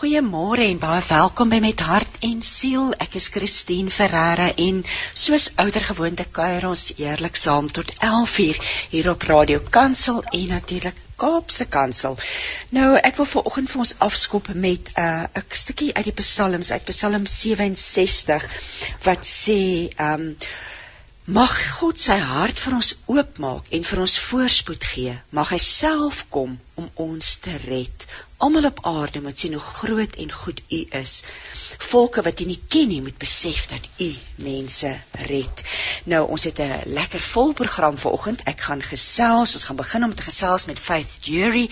Goeiemôre en baie welkom by Met Hart en Siel. Ek is Christine Ferreira en soos ouer gewoonte kuier ons eerlik saam tot 11:00 hier op Radio Kansel en natuurlik Kaapse Kansel. Nou, ek wil vanoggend vir ons afskop met 'n uh, stukkie uit die Psalms, uit Psalm 67 wat sê, um, Mag God sy hart vir ons oopmaak en vir ons voorspoed gee. Mag hy self kom om ons te red. Almal op aarde moet sien hoe groot en goed U is. Volke wat U nie ken nie, moet besef dat U mense red. Nou, ons het 'n lekker vol program vanoggend. Ek gaan gesels. Ons gaan begin om te gesels met Faith Jury.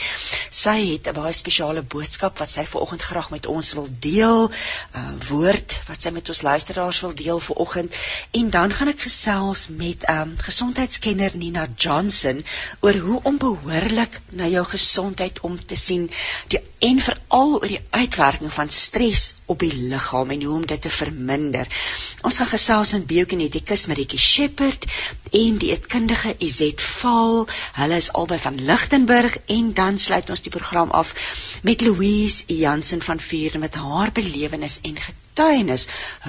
Sy het 'n baie spesiale boodskap wat sy vanoggend graag met ons wil deel. 'n uh, Woord wat sy met ons luisteraars wil deel vanoggend. En dan gaan ek gesels met 'n um, gesondheidskenner Nina Johnson oor hoe om behoorlik na jou gesondheid om te sien. Die en veral oor die uitwerking van stres op die liggaam en hoe om dit te verminder. Ons gaan gesels met biokinetikus Maritjie Shepherd en die eetkundige Izet Val. Hulle is albei van Lichtenburg en dan sluit ons die program af met Louise Jansen van Vuur met haar belewenis en getuienis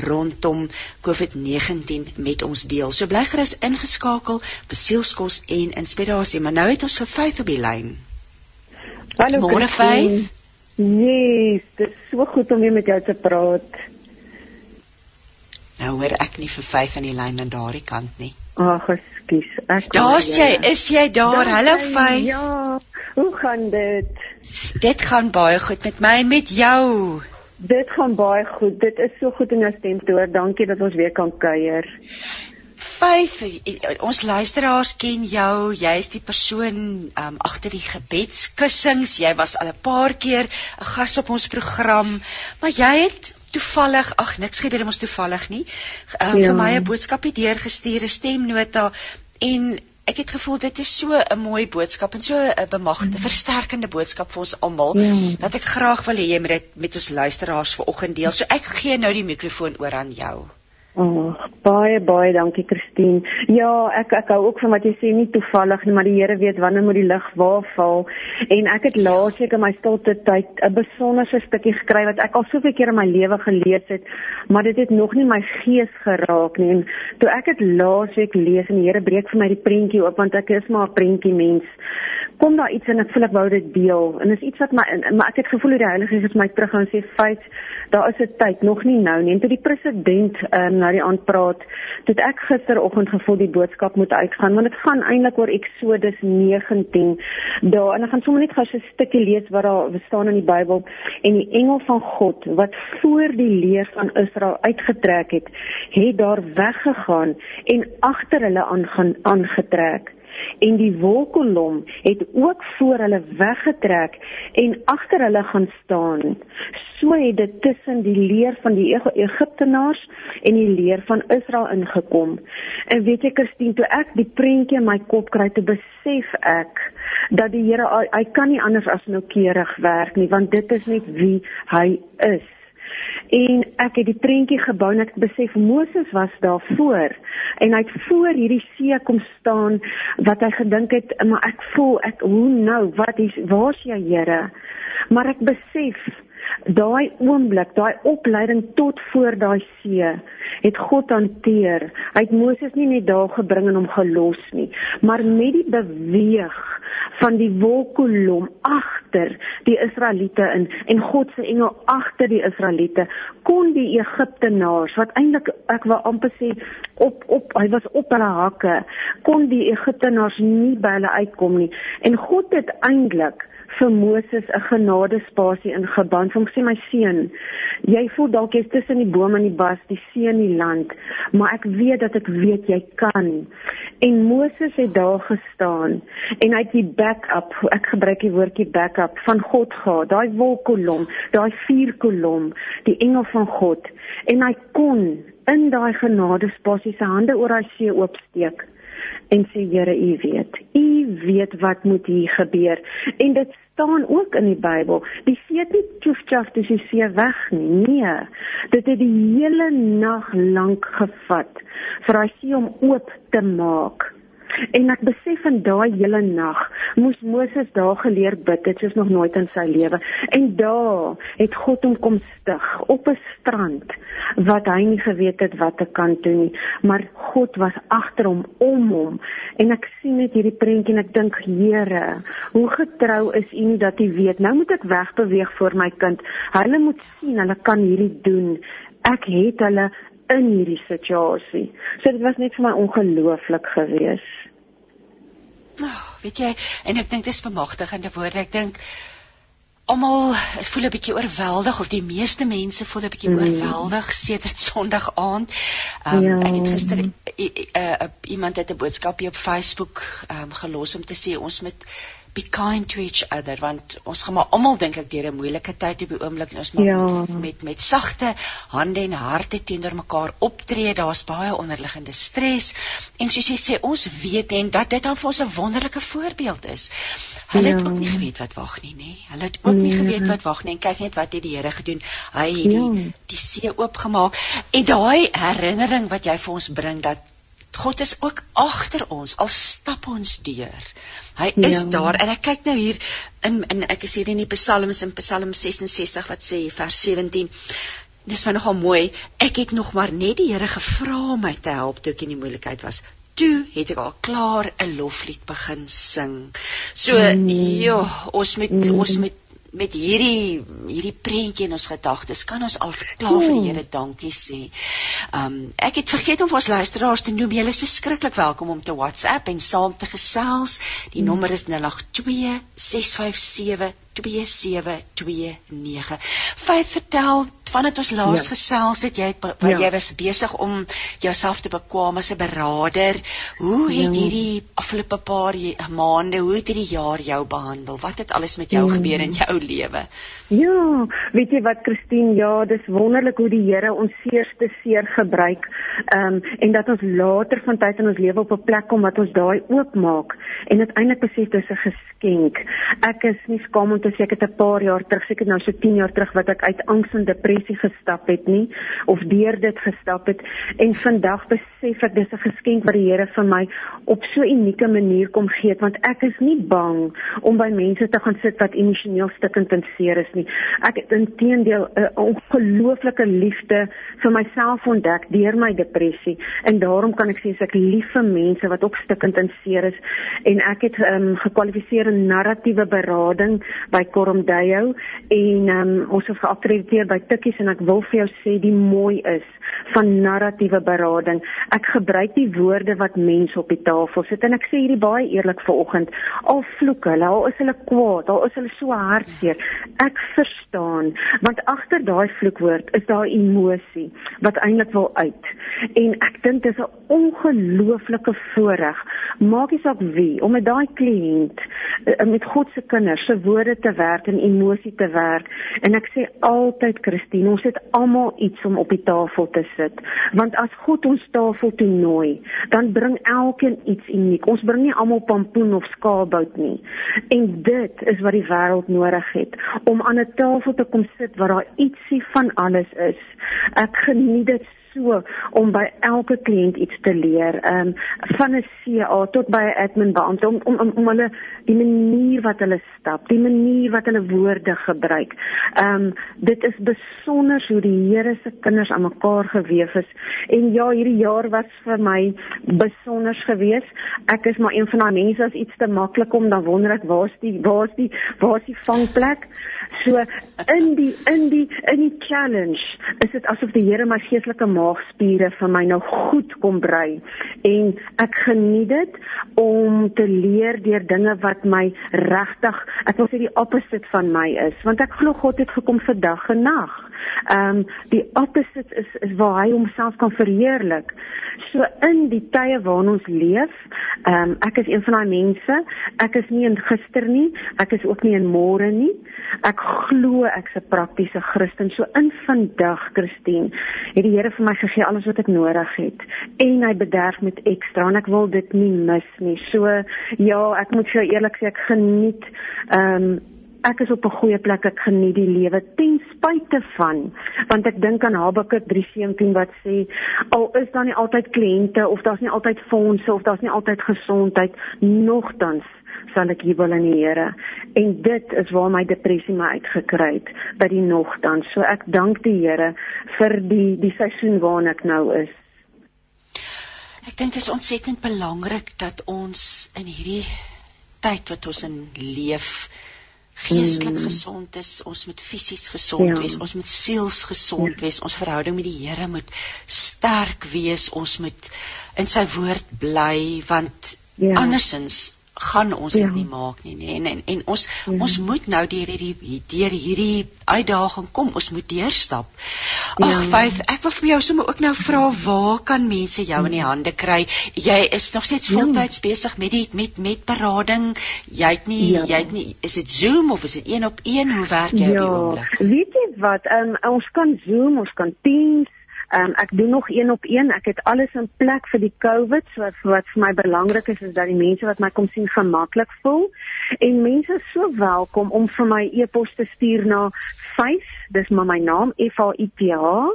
rondom COVID-19 met ons deel. So bly gerus ingeskakel, besielskos en inspirasie. Maar nou het ons vir Faith op die lyn. Hallo Môre Faith. Nee, dit is so goed om weer met jou te praat. Nou hoor ek nie vir 5 aan die lyn aan daardie kant nie. Ag, ekskuus. Ek Daar's jy, is jy daar? Hallo 5. Ja. Hoe gaan dit? Dit gaan baie goed met my en met jou. Dit gaan baie goed. Dit is so goed om jou stem te hoor. Dankie dat ons weer kan kuier. 5 ons luisteraars ken jou jy's die persoon um, agter die gebedskussings jy was al 'n paar keer 'n gas op ons program maar jy het toevallig ag niks gebeur ons toevallig nie um, ja. vir my 'n boodskapie deurgestuur 'n stemnota en ek het gevoel dit is so 'n mooi boodskap en so 'n bemagtigende mm. versterkende boodskap vir ons almal ja. dat ek graag wil hê jy moet dit met ons luisteraars vanoggend deel so ek gee nou die mikrofoon oor aan jou Oh, baie baie dankie Christine. Ja, ek ek hou ook van wat jy sê nie toevallig nie, maar die Here weet wanneer moet die lig waar val. En ek het laasweek in my stilte tyd 'n besonderse stukkie gekry wat ek al soveel keer in my lewe gelees het, maar dit het nog nie my gees geraak nie. En toe ek dit laasweek lees en die Here breek vir my die prentjie oop want ek is maar 'n prentjie mens kom daar iets en ek voel ek wou dit deel en is iets wat my maar ek het gevoel die Heilige Gees my terug gaan sê feit daar is 'n tyd nog nie nou nie en toe die president um, die aand praat het ek gisteroggend gevoel die boodskap moet uitgaan want dit gaan eintlik oor Eksodus 19 daar. En ek gaan sommer net gou 'n stukkie lees wat daar staan in die Bybel en die engel van God wat voor die leer van Israel uitgetrek het het daar weggegaan en agter hulle aangaan aangetrek en die wolkkolom het ook voor hulle weggetrek en agter hulle gaan staan. So het dit tussen die leer van die Egiptenaars en die leer van Israel ingekom. En weet jy Christine, toe ek die prentjie in my kop kry te besef ek dat die Here hy kan nie anders as noukeurig werk nie, want dit is net wie hy is en ek het die prentjie gebou en ek besef Moses was daar voor. En hy het voor hierdie see kom staan wat hy gedink het maar ek voel ek hoe nou? Wat is waar's jy Here? Maar ek besef daai oomblik daai opleiding tot voor daai see het God hanteer. Hy het Moses nie net daar gebring en hom gelos nie maar met die beweeg van die wolkkolom agter die Israeliete in en God se engel agter die Israeliete kon die Egiptenaars wat eintlik ek wil amper sê op op hy was op hulle hakke kon die Egiptenaars nie by hulle uitkom nie en God het eintlik vir Moses 'n genadespasie ingeband. Hom sê my seun, jy voel dalk jy's tussen die bome en die bas, die see en die land, maar ek weet dat ek weet jy kan. En Moses het daar gestaan en hy het die backup, ek gebruik die woordjie backup van God gehad, daai wolkkolom, daai vuurkolom, die engel van God. En hy kon in daai genadespasie sy hande oor hy see oopsteek en sê Here u weet. U weet wat moet hier gebeur. En dit staan ook in die Bybel. Die see het nie tjoefjaf dis die see weg nie. Nee. Dit het die hele nag lank gevat vir hy see om oop te maak En ek besef in daai hele nag moes Moses daar geleer bid het soos nog nooit in sy lewe. En daar het God hom kom stig op 'n strand wat hy nie geweet het wat te kan doen nie, maar God was agter hom om hom. En ek sien net hierdie prentjie en ek dink, Here, hoe getrou is U dat U weet. Nou moet ek wegbeweeg vir my kind. Hulle moet sien hulle kan hierdie doen. Ek het hulle in hierdie situasie. So dit was net vir my ongelooflik geweest. Oh, weet jy, en ek dink dis bemagtigende woorde. Ek dink almal voel 'n bietjie oorweldig of die meeste mense voel 'n bietjie mm. oorweldig sedert Sondag aand. Um, ja. Ek het gister uh, iemand het 'n boodskapie op Facebook um, gelos om te sê ons moet be kind to each other want ons gaan maar almal dink ek deur 'n moeilike tyd op die oomblik ons moet ja. met met sagte hande en harte teenoor mekaar optree. Daar's baie onderliggende stres. En soos jy sê ons weet en dat dit dan vir ons 'n wonderlike voorbeeld is. Hulle ja. het ook nie geweet wat wag nie nê? Hulle het ook nie geweet wat wag nie en kyk net wat het die Here gedoen. Hy het die ja. die see oopgemaak. En daai herinnering wat jy vir ons bring dat God is ook agter ons al stap ons deur. Hy is ja. daar en ek kyk nou hier in in ek is hier in die Psalms in Psalm 66 wat sê vers 17. Dis my nogal mooi. Ek het nog maar net die Here gevra om my te help toe ek in die moeilikheid was. Toe het ek al klaar 'n loflied begin sing. So mm. ja, ons moet mm. ons moet met hierdie hierdie prentjie in ons gedagtes kan ons al klaar vir die Here dankie sê. Um ek het vergeet om vir ons luisteraars te noem, julle is beskiklik welkom om te WhatsApp en saam te gesels. Die hmm. nommer is 082 657 2729. Vyf vertel vandat ons laas ja. gesels het jy het, ja. jy was besig om jouself te bekwam as 'n beraader. Hoe het ja. hierdie afgelope paar maande, hoe het hierdie jaar jou behandel? Wat het alles met jou ja. gebeur in jou lewe? Ja, weet jy wat Christine, ja, dis wonderlik hoe die Here ons seerste seer gebruik. Ehm um, en dat ons later van tyd in ons lewe op 'n plek kom wat ons daai oopmaak en uiteindelik besef dis 'n geskenk. Ek is nie skaam om te sê ek het 'n paar jaar terug, seker nou so 10 jaar terug wat ek uit angs en depressie gestap het nie of deur dit gestap het en vandag besef ek dis 'n geskenk wat die Here vir my op so 'n unieke manier kom gee want ek is nie bang om by mense te gaan sit wat emosioneel stikkend en seer is nie nie. Ek het intedeel 'n ongelooflike liefde vir myself ontdek deur my depressie en daarom kan ek sê ek lief vir mense wat ook stikkend en seer is en ek het um, gekwalifiseer in narratiewe berading by Koromdeyo en um, ons het geakkrediteer by Tikkies en ek wil vir jou sê die mooi is van narratiewe berading. Ek gebruik die woorde wat mense op die tafel sit en ek sê hierdie baie eerlik vanoggend. Al vloek hulle, al is hulle kwaad, al is hulle so hartseer. Ek verstaan want agter daai vloekwoord is daar emosie wat eintlik wil uit. En ek dink dis 'n ongelooflike voorreg. Maak nie saak wie om met daai kliënt eh, met God se kinders se woorde te werk en emosie te werk. En ek sê altyd Christine, ons het almal iets om op die tafel te sit. Want as God ons tafel toe nooi, dan bring elkeen iets uniek. Ons bring nie almal pampoen of skaapbout nie. En dit is wat die wêreld nodig het om aan 'n tafel te kom sit waar daar ietsie van alles is. Ek geniet dit so om by elke kliënt iets te leer, ehm um, van 'n CA tot by 'n admin beampte om om om, om hulle die manier wat hulle stap, die manier wat hulle woorde gebruik. Ehm um, dit is besonder hoe die Here se kinders aan mekaar gewewe is. En ja, hierdie jaar was vir my besonder geweest. Ek is maar een van daai mense as iets te maklik kom dan wonder ek waar's die waar's die waar's die vangplek? So in die in die in die challenge is dit asof die Here my geestelike maagspiere vir my nou goed kom brei en ek geniet dit om te leer deur dinge wat my regtig ek wil sê die opposite van my is want ek glo God het gekom vir dag en nag. Ehm um, die opposite is is waar hy homself kan verheerlik. So in die tye waarin ons leef, ehm um, ek is een van daai mense, ek is nie in gister nie, ek is ook nie in môre nie. Ek glo ek's 'n praktiese Christen. So in vandag, Christine, het die Here vir my gegee alles wat ek nodig het en hy bederf met ekstra en ek wil dit nie mis nie. So ja, ek moet vir jou eerlik sê ek geniet ehm um, ek is op 'n goeie plek. Ek geniet die lewe ten spite van want ek dink aan Habakuk 3:17 wat sê al is daar nie altyd kliënte of daar's nie altyd fondse of daar's nie altyd gesondheid nogtans sal ek jubel in die Here en dit is waar my depressie my uitgekry het by die nogtans so ek dank die Here vir die die seisoen waarin ek nou is Ek dink dit is ontsettend belangrik dat ons in hierdie tyd wat ons in leef geestelik mm. gesond is, ons moet fisies gesond ja. wees, ons moet siels gesond ja. wees, ons verhouding met die Here moet sterk wees, ons moet in sy woord bly want ja. andersins gaan ons dit ja. nie maak nie nê en, en en ons ja. ons moet nou deur hierdie deur hierdie uitdaging kom ons moet deurstap ag ja. Faith ek wil vir jou sommer ook nou vra waar kan mense jou in die hande kry jy is nog steeds ja. voltyds besig met die met met berading jy het nie ja. jy het nie is dit Zoom of is dit een op een hoe werk jy ja. op die oomblik weet jy wat um, ons kan Zoom ons kan Teams Um, ek doen nog een op een. Ek het alles in plek vir die COVID. So wat, wat vir my belangrik is is dat die mense wat my kom sien gemaklik voel. En mense is so welkom om vir my e-pos te stuur na 5, dis maar my naam F A I T H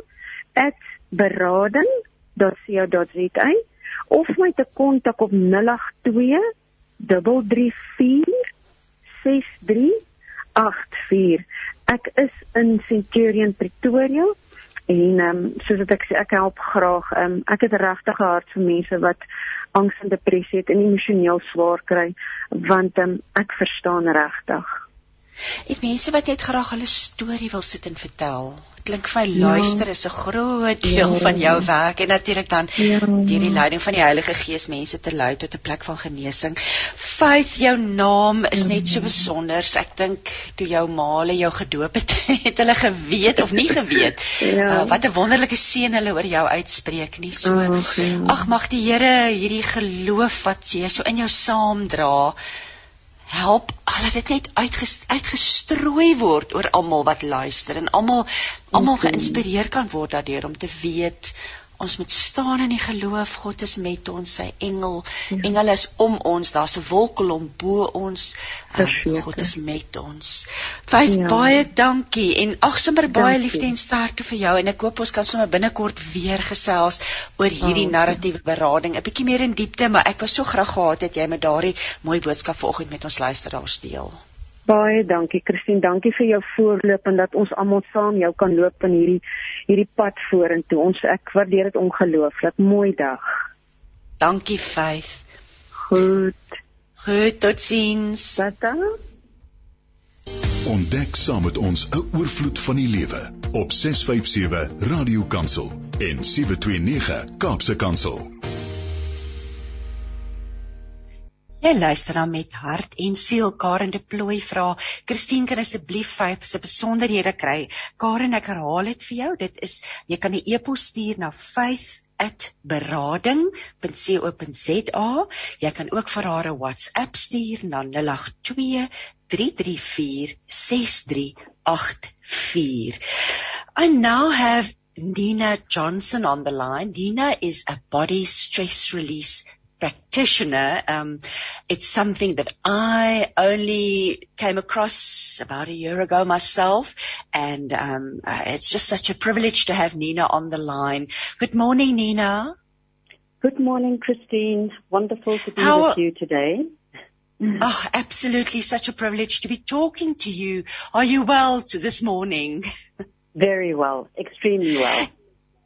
@berading.co.za of my te kontak op 082 334 6384. Ek is in Centurion Pretoria En ehm um, soos ek sê ek help graag. Ehm um, ek het regtig 'n hart vir mense wat angs en depressie het en emosioneel swaar kry want ehm um, ek verstaan regtig. Ek mense wat net graag hulle storie wil sit en vertel klink vir my luister is 'n groot deel ja. van jou werk en natuurlik dan ja. deur die leiding van die Heilige Gees mense te lei tot 'n plek van genesing. Faith, jou naam is net so besonder. Ek dink toe jou maale jou gedoop het, het hulle geweet of nie geweet ja. uh, wat 'n wonderlike seën hulle oor jou uitspreek nie. So ag ja. mag die Here hierdie geloof wat jy so in jou saamdra help al dit net uitgestrooi word oor almal wat luister en almal almal geïnspireer kan word daardeur om te weet ons moet staan in die geloof. God is met ons sy engel. Ja. engele is om ons. Daar's 'n wolkkolom bo ons. Um, God is met ons. Vyf ja. baie dankie. En ag sommer baie liefde en sterkte vir jou. En ek hoop ons kan sommer binnekort weer gesels oor hierdie oh. narratiewe berading. 'n bietjie meer in diepte maar ek wou so graag gehad het jy met daardie mooi boodskap vanoggend met ons luisteraars deel Baie dankie Christine, dankie vir jou voorloop en dat ons almal saam jou kan loop in hierdie hierdie pad vorentoe. Ons ek waardeer dit ongelooflik. Mooi dag. Dankie Faith. Goed. Goed, totsiens. Tata. Ontdek saam met ons 'n oorvloed van die lewe op 657 Radio Kansel en 729 Kaapse Kansel. Jy luister dan met hart en siel Karen de Plooi vra. Christine kan asseblief vyf se besonderhede kry. Karen, ek herhaal dit vir jou. Dit is jy kan 'n e-pos stuur na faith@berading.co.za. Jy kan ook vir haar 'n WhatsApp stuur na 082 334 6384. I now have Nina Johnson on the line. Nina is a body stress release practitioner. Um, it's something that I only came across about a year ago myself, and um, uh, it's just such a privilege to have Nina on the line. Good morning, Nina. Good morning, Christine. Wonderful to be How, with you today. Oh, absolutely. Such a privilege to be talking to you. Are you well this morning? Very well. Extremely well.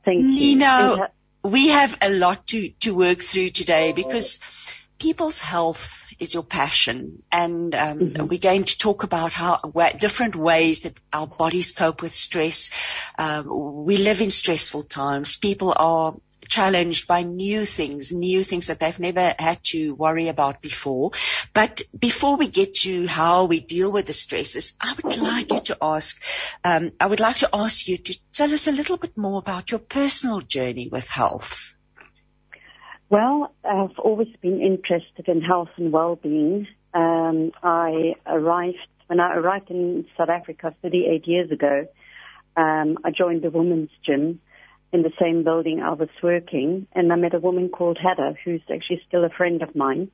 Thank Nina, you. We have a lot to, to work through today because people's health is your passion and um, mm-hmm. we're going to talk about how different ways that our bodies cope with stress. Um, we live in stressful times. People are challenged by new things, new things that they've never had to worry about before. But before we get to how we deal with the stresses, I would like you to ask, um, I would like to ask you to tell us a little bit more about your personal journey with health. Well, I've always been interested in health and well-being. Um, I arrived when I arrived in South Africa 38 years ago. Um, I joined the women's gym in the same building I was working, and I met a woman called Heather, who's actually still a friend of mine.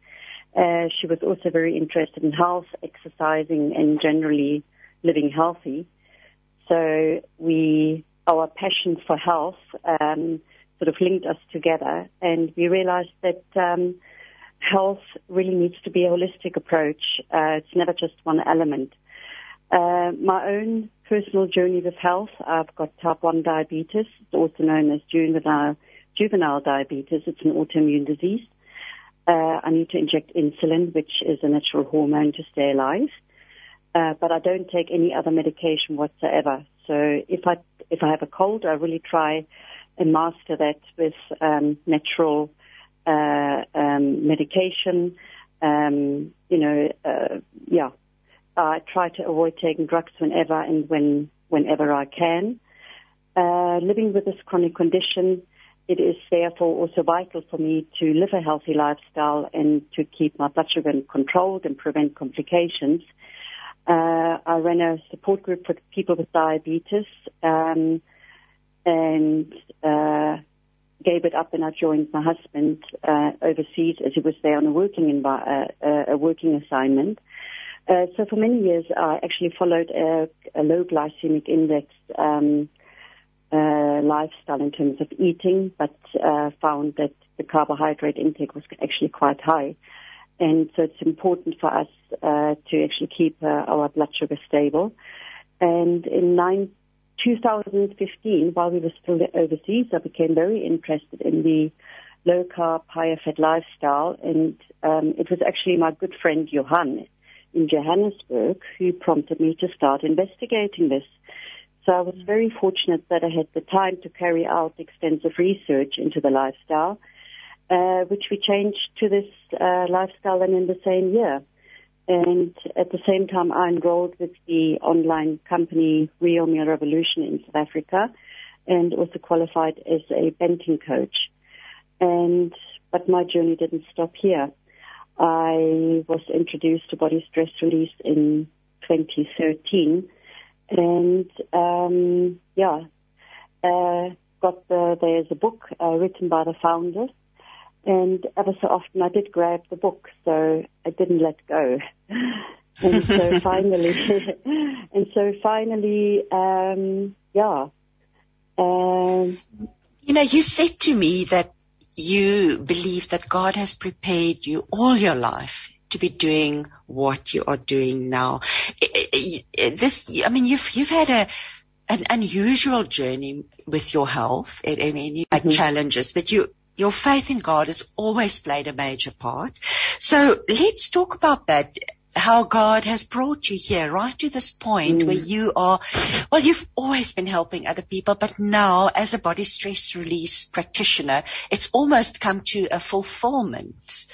Uh, she was also very interested in health, exercising, and generally living healthy. so we, our passion for health, um, sort of linked us together, and we realized that um, health really needs to be a holistic approach. Uh, it's never just one element. Uh, my own personal journey with health, I've got type 1 diabetes, also known as juvenile, juvenile diabetes. It's an autoimmune disease. Uh, I need to inject insulin, which is a natural hormone to stay alive. Uh, but I don't take any other medication whatsoever. So if I if I have a cold, I really try and master that with um, natural uh, um, medication. Um, you know, uh, yeah, I try to avoid taking drugs whenever and when whenever I can. Uh, living with this chronic condition, it is therefore also vital for me to live a healthy lifestyle and to keep my blood sugar controlled and prevent complications. Uh, I ran a support group for people with diabetes um, and uh, gave it up and I joined my husband uh, overseas as he was there on a working envi- uh, a working assignment. Uh, so for many years, I actually followed a, a low glycemic index um, uh, lifestyle in terms of eating, but uh, found that the carbohydrate intake was actually quite high. And so it's important for us uh, to actually keep uh, our blood sugar stable. And in nine, 2015, while we were still overseas, I became very interested in the low carb, higher fat lifestyle. And um, it was actually my good friend Johan in Johannesburg who prompted me to start investigating this. So I was very fortunate that I had the time to carry out extensive research into the lifestyle, uh, which we changed to this uh, lifestyle and in the same year. And at the same time, I enrolled with the online company Real Meal Revolution in South Africa and also qualified as a Benting coach. And, but my journey didn't stop here. I was introduced to body stress release in 2013 and, um, yeah, uh, got the, there's a book uh, written by the founders and ever so often I did grab the book, so I didn't let go. and so finally, and so finally, um, yeah. Um, you know, you said to me that you believe that God has prepared you all your life to be doing what you are doing now. This, I mean, you've you've had a an unusual journey with your health. I mean, you had mm-hmm. challenges, but you your faith in God has always played a major part. So let's talk about that. How God has brought you here right to this point mm. where you are, well, you've always been helping other people, but now as a body stress release practitioner, it's almost come to a fulfillment.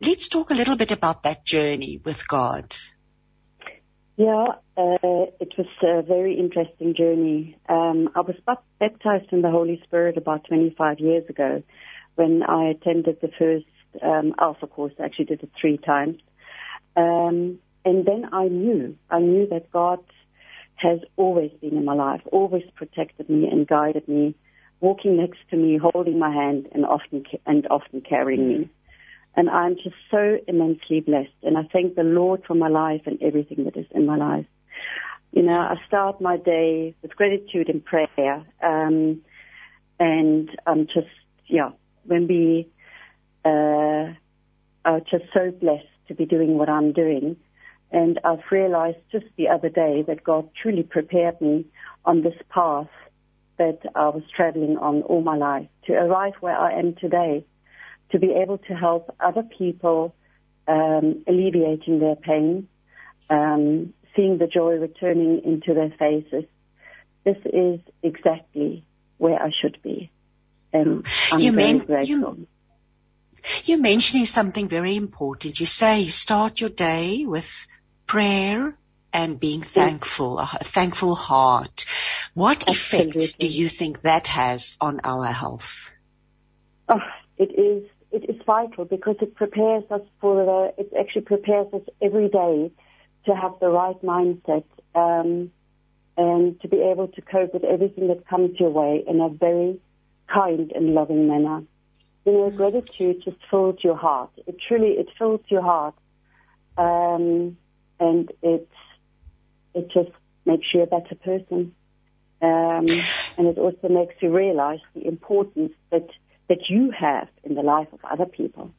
Let's talk a little bit about that journey with God. Yeah, uh, it was a very interesting journey. Um, I was baptized in the Holy Spirit about 25 years ago when I attended the first um, Alpha course. I actually did it three times. Um, and then I knew, I knew that God has always been in my life, always protected me and guided me, walking next to me, holding my hand, and often and often carrying me. And I'm just so immensely blessed. And I thank the Lord for my life and everything that is in my life. You know, I start my day with gratitude and prayer. Um, and I'm just, yeah, when we uh, are just so blessed to be doing what I'm doing. And I've realized just the other day that God truly prepared me on this path that I was traveling on all my life to arrive where I am today, to be able to help other people um, alleviating their pain, um, seeing the joy returning into their faces. This is exactly where I should be and I'm you very grateful. You, you're mentioning something very important. You say you start your day with prayer and being thankful, a thankful heart. What Absolutely. effect do you think that has on our health? Oh, it is it is vital because it prepares us for the, it actually prepares us every day to have the right mindset um, and to be able to cope with everything that comes your way in a very kind and loving manner. You know, gratitude just fills your heart. It truly, it fills your heart. Um, and it, it just makes you a better person. Um, and it also makes you realize the importance that, that you have in the life of other people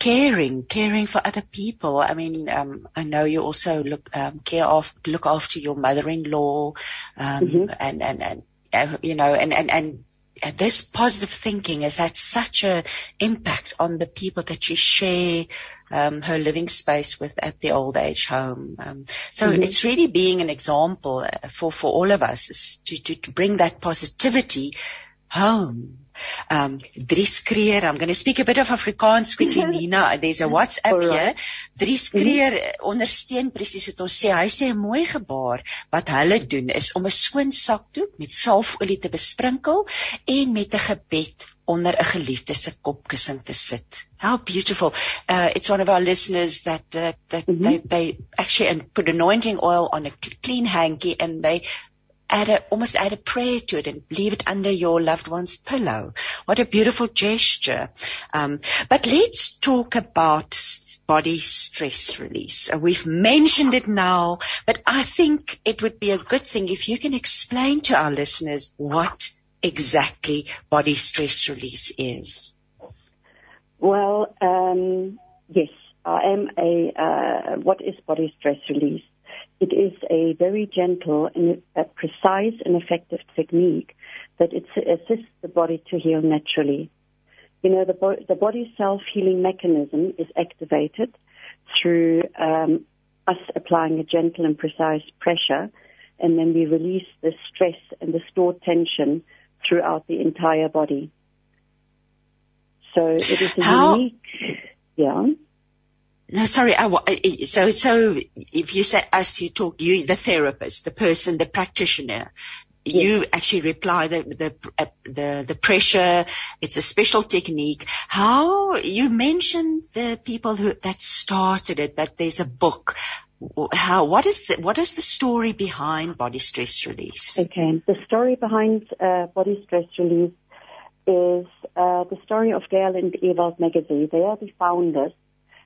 caring, caring for other people. I mean, um, I know you also look um, care of look after your mother-in-law, um, mm-hmm. and and and uh, you know, and and and. This positive thinking has had such an impact on the people that she share um, her living space with at the old age home. Um, so mm-hmm. it's really being an example uh, for, for all of us to, to, to bring that positivity home. Um, Dries Kreer, I'm going to speak a bit of Afrikaans quickly, Nina. There's a WhatsApp right. here. Dries Kreer mm-hmm. ondersteun presies wat ons sê. Hy sê 'n mooi gebaar wat hulle doen is om 'n skoon sakdoek met salfolie te besprinkel en met 'n gebed onder 'n geliefde se kopkussing te sit. How beautiful. Uh, it's one of our listeners that, uh, that mm-hmm. they, they actually put anointing oil on a clean hanky and they add a, almost add a prayer to it and leave it under your loved one's pillow. What a beautiful gesture. Um, but let's talk about body stress release. Uh, we've mentioned it now, but I think it would be a good thing if you can explain to our listeners what exactly body stress release is. Well, um, yes, I am a, uh, what is body stress release? It is a very gentle and a precise and effective technique that it assists the body to heal naturally. You know, the, bo- the body's self-healing mechanism is activated through um, us applying a gentle and precise pressure, and then we release the stress and the stored tension throughout the entire body. So it is a How? unique, yeah. No, sorry. I, so, so if you say us, you talk, you, the therapist, the person, the practitioner, yes. you actually reply the, the, uh, the, the pressure. It's a special technique. How, you mentioned the people who, that started it, that there's a book. How, what is the, what is the story behind body stress release? Okay. The story behind, uh, body stress release is, uh, the story of Gail and Ewald Magazine. They are the founders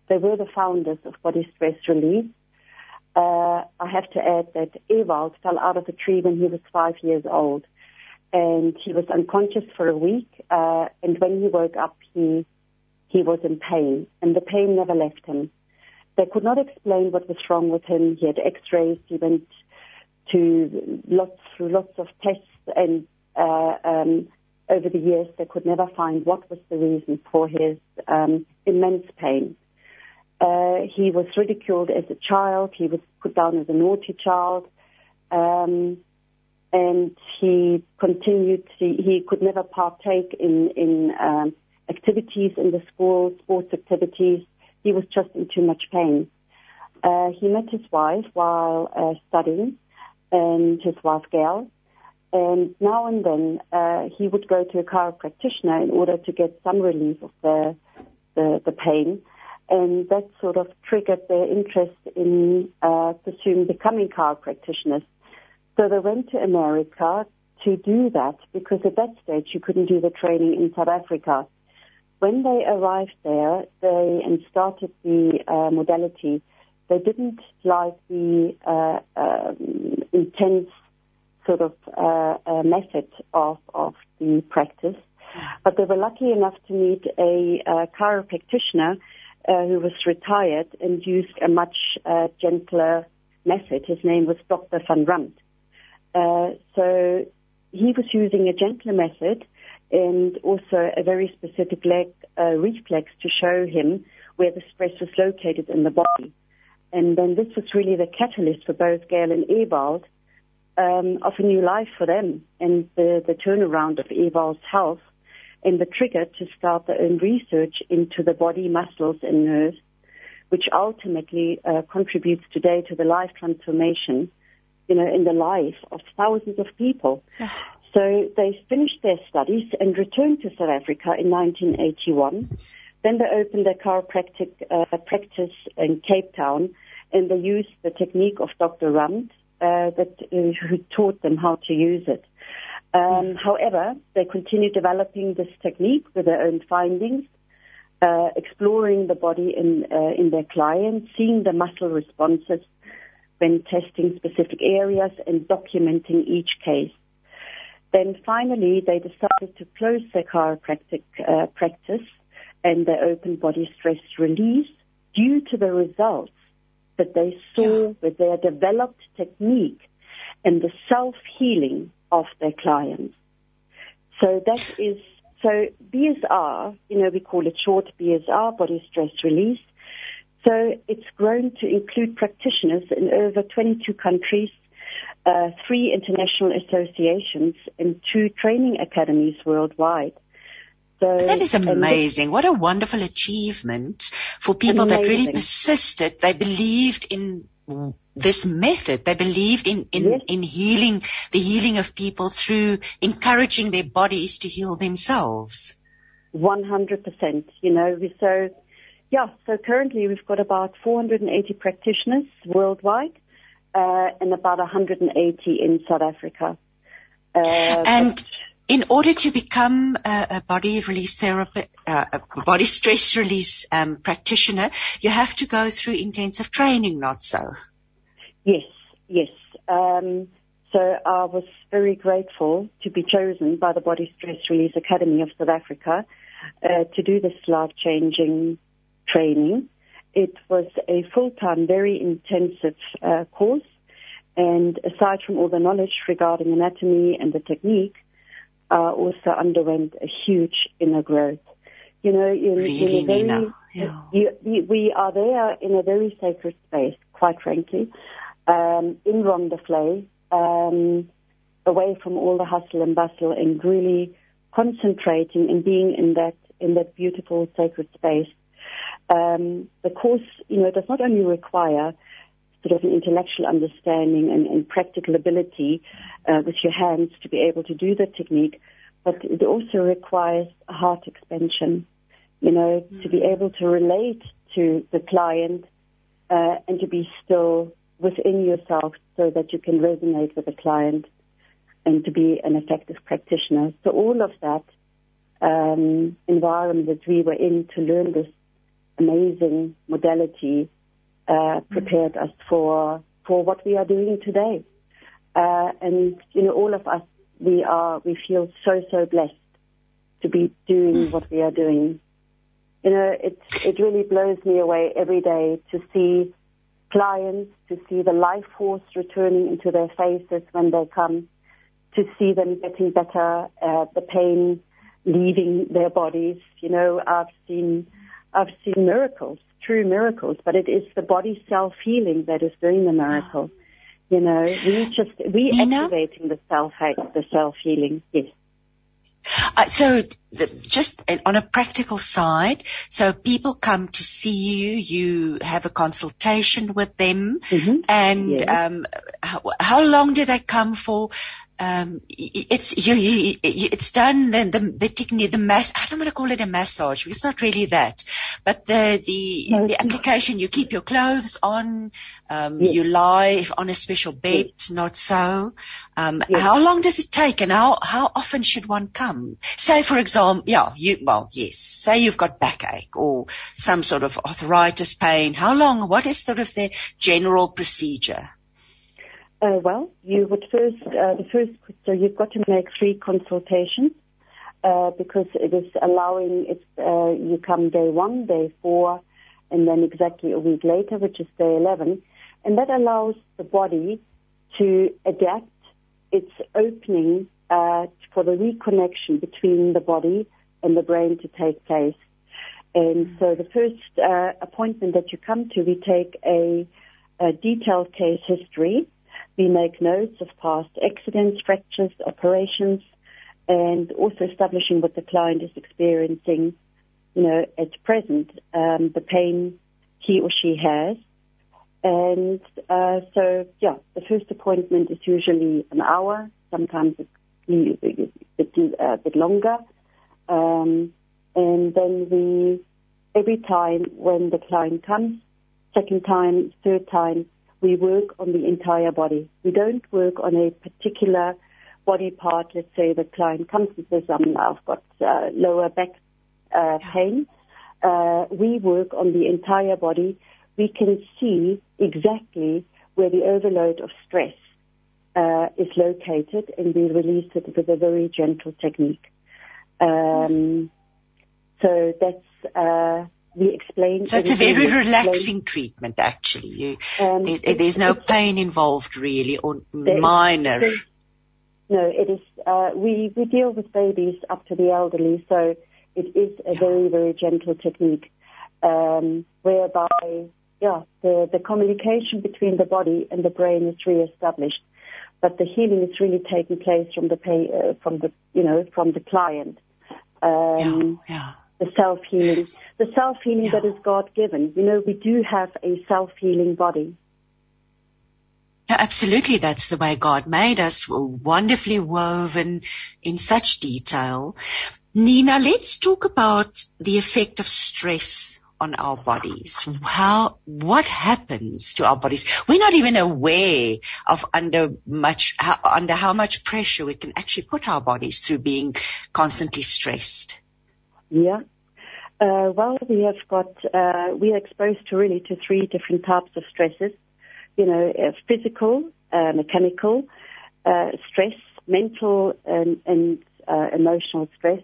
they were the founders of Body Stress Relief. Uh, I have to add that Ewald fell out of a tree when he was five years old, and he was unconscious for a week. Uh, and when he woke up, he he was in pain, and the pain never left him. They could not explain what was wrong with him. He had X-rays. He went to lots lots of tests, and uh, um, over the years, they could never find what was the reason for his um, immense pain. Uh, he was ridiculed as a child. He was put down as a naughty child. Um, and he continued, to, he could never partake in, in um, activities in the school, sports activities. He was just in too much pain. Uh, he met his wife while uh, studying, and his wife Gail. And now and then uh, he would go to a chiropractor in order to get some relief of the the, the pain and that sort of triggered their interest in uh, pursuing becoming car practitioners. So they went to America to do that because at that stage you couldn't do the training in South Africa. When they arrived there, they and started the uh, modality. They didn't like the uh, um, intense sort of uh, uh, method of of the practice, but they were lucky enough to meet a uh, chiropractor uh, who was retired and used a much uh, gentler method. His name was Dr. van Rumt. Uh, so he was using a gentler method and also a very specific leg uh, reflex to show him where the stress was located in the body. And then this was really the catalyst for both Gail and Ewald um, of a new life for them and the, the turnaround of Ewald's health and the trigger to start their own research into the body, muscles, and nerves, which ultimately uh, contributes today to the life transformation, you know, in the life of thousands of people. so they finished their studies and returned to South Africa in 1981. Then they opened their chiropractic uh, practice in Cape Town, and they used the technique of Dr. Rumt, uh, that uh, who taught them how to use it. Um, however, they continue developing this technique with their own findings, uh, exploring the body in, uh, in their clients, seeing the muscle responses, when testing specific areas and documenting each case. Then finally, they decided to close their chiropractic uh, practice and their open body stress release due to the results that they saw with their developed technique and the self-healing of their clients. So that is, so BSR, you know, we call it short BSR, body stress release. So it's grown to include practitioners in over 22 countries, uh, three international associations, and two training academies worldwide. So, that is amazing. What a wonderful achievement for people amazing. that really persisted. They believed in this method. They believed in, in, yes. in healing, the healing of people through encouraging their bodies to heal themselves. 100%. You know, so, yeah, so currently we've got about 480 practitioners worldwide, uh, and about 180 in South Africa. Uh, and in order to become a, a body release therapy, uh, a body stress release um, practitioner, you have to go through intensive training, not so? Yes, yes. Um, so I was very grateful to be chosen by the Body Stress Release Academy of South Africa uh, to do this life-changing training. It was a full-time, very intensive uh, course, and aside from all the knowledge regarding anatomy and the technique, uh, also underwent a huge inner growth. You know, in, really, in a very, yeah. you, we are there in a very sacred space, quite frankly, um, in Rondaflay, um, away from all the hustle and bustle, and really concentrating and being in that in that beautiful sacred space. Um, the course, you know, does not only require sort of an intellectual understanding and, and practical ability uh, with your hands to be able to do the technique, but it also requires heart expansion, you know, mm-hmm. to be able to relate to the client uh, and to be still within yourself so that you can resonate with the client and to be an effective practitioner. So all of that um, environment that we were in to learn this amazing modality uh, prepared us for for what we are doing today. Uh, and you know, all of us, we are we feel so so blessed to be doing what we are doing. You know, it it really blows me away every day to see clients, to see the life force returning into their faces when they come, to see them getting better, uh, the pain leaving their bodies. You know, I've seen I've seen miracles true miracles, but it is the body self healing that is doing the miracle. You know, we just we activating the self the self healing. Yes. Uh, so the, just on a practical side, so people come to see you, you have a consultation with them, mm-hmm. and yes. um, how, how, long do they come for? Um, it's you, you, it's done the the, the technique the mass I don't want to call it a massage it's not really that but the the no, the application you keep your clothes on um, yes. you lie on a special bed yes. not so um, yes. how long does it take and how how often should one come say for example yeah you well yes say you've got backache or some sort of arthritis pain how long what is sort of the general procedure uh, well, you would first, uh, the first, so you've got to make three consultations uh, because it is allowing, it's, uh, you come day one, day four, and then exactly a week later, which is day 11. And that allows the body to adapt its opening uh, for the reconnection between the body and the brain to take place. And so the first uh, appointment that you come to, we take a, a detailed case history we make notes of past accidents, fractures, operations, and also establishing what the client is experiencing, you know, at present, um, the pain he or she has. And uh, so, yeah, the first appointment is usually an hour, sometimes it's a bit, a bit longer. Um, and then we, every time when the client comes, second time, third time, we work on the entire body. We don't work on a particular body part. Let's say the client comes and says, um, I've got uh, lower back uh, pain. Uh, we work on the entire body. We can see exactly where the overload of stress uh, is located, and we release it with a very gentle technique. Um, so that's uh, we explain. So it's a very relaxing treatment, actually. You, um, there's, there's, no pain involved, really, or minor. no, it is. Uh, we we deal with babies up to the elderly, so it is a very very gentle technique, um, whereby yeah the the communication between the body and the brain is re-established but the healing is really taking place from the pay, uh, from the you know from the client. Um, yeah, yeah. The self healing, the self healing yeah. that is God given. You know, we do have a self healing body. Yeah, absolutely. That's the way God made us, wonderfully woven in such detail. Nina, let's talk about the effect of stress on our bodies. How, what happens to our bodies? We're not even aware of under much, how, under how much pressure we can actually put our bodies through being constantly stressed. Yeah. Uh, well, we have got, uh, we are exposed to really to three different types of stresses. You know, uh, physical, uh, mechanical, uh, stress, mental and, and uh, emotional stress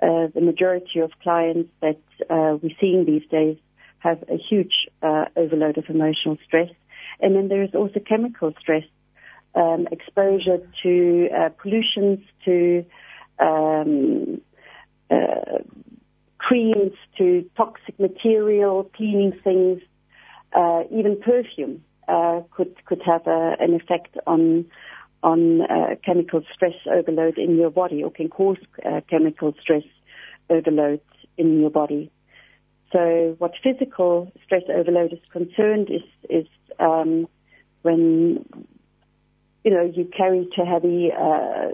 the majority of clients that we're seeing these days have a huge overload of emotional stress. And then there is also chemical stress, um, exposure to pollutions, to um, uh, creams, to toxic material, cleaning things, uh, even perfume could could have a, an effect on on uh, chemical stress overload in your body or can cause uh, chemical stress overload in your body. So what physical stress overload is concerned is, is um, when, you know, you carry too heavy uh,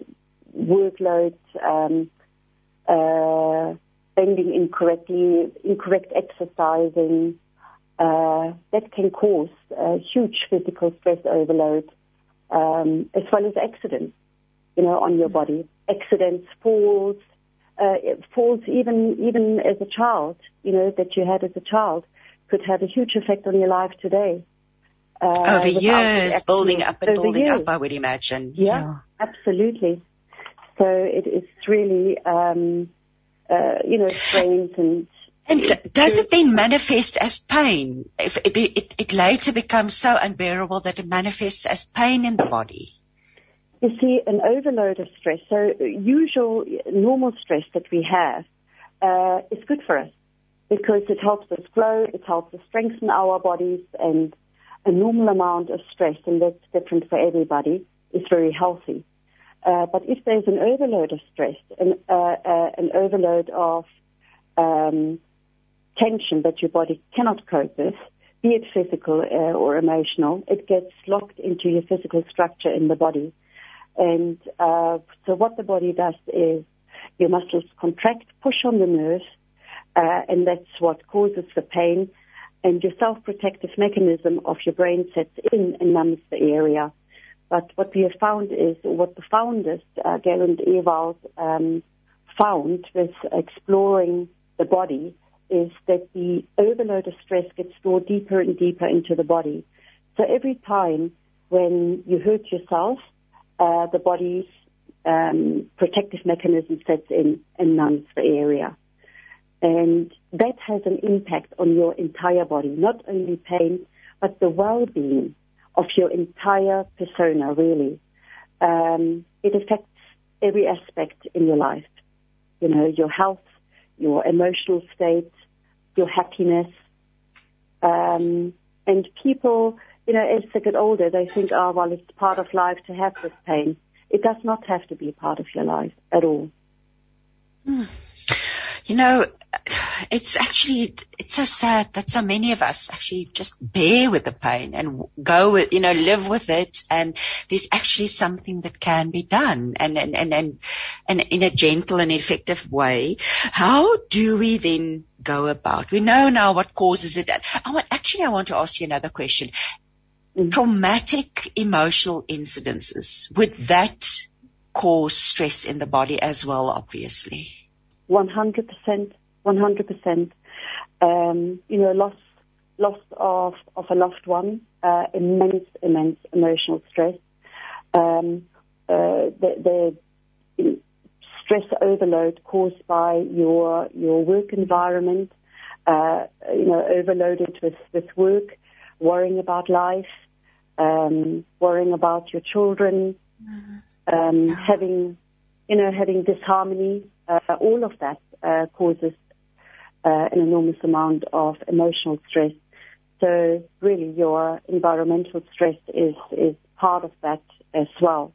workload, um, uh, bending incorrectly, incorrect exercising, uh, that can cause a huge physical stress overload um, as well as accidents, you know, on your body. Accidents, falls, uh, falls even even as a child, you know, that you had as a child, could have a huge effect on your life today. Uh, Over years, building up and building years. up, I would imagine. Yeah, yeah, absolutely. So it is really, um, uh, you know, strains and and does it then manifest as pain? If it, it, it, later becomes so unbearable that it manifests as pain in the body? You see, an overload of stress, so usual, normal stress that we have, uh, is good for us because it helps us grow, it helps us strengthen our bodies, and a normal amount of stress, and that's different for everybody, is very healthy. Uh, but if there's an overload of stress, an, uh, uh an overload of um, tension that your body cannot cope with, be it physical uh, or emotional, it gets locked into your physical structure in the body. And uh, so what the body does is your muscles contract, push on the nerves, uh, and that's what causes the pain. And your self-protective mechanism of your brain sets in and numbs the area. But what we have found is, what the founders, uh, Ewald, um, found with exploring the body is that the overload of stress gets stored deeper and deeper into the body. So every time when you hurt yourself, uh, the body's um, protective mechanism sets in and numbs the area. And that has an impact on your entire body, not only pain, but the well-being of your entire persona, really. Um, it affects every aspect in your life. You know, your health, your emotional state, your happiness. Um, and people, you know, as they get older, they think, oh, well, it's part of life to have this pain. It does not have to be part of your life at all. Hmm. You know, it's actually, it's so sad that so many of us actually just bear with the pain and go with, you know, live with it. And there's actually something that can be done and, and, and, and, and in a gentle and effective way. How do we then go about? We know now what causes it. I want, actually, I want to ask you another question. Mm-hmm. Traumatic emotional incidences, would that cause stress in the body as well, obviously? 100%. 100%. Um, you know, loss, loss of, of a loved one, uh, immense, immense emotional stress. Um, uh, the, the stress overload caused by your your work environment, uh, you know, overloaded with, with work, worrying about life, um, worrying about your children, mm-hmm. um, having, you know, having disharmony, uh, all of that uh, causes uh, an enormous amount of emotional stress. So really, your environmental stress is is part of that as well.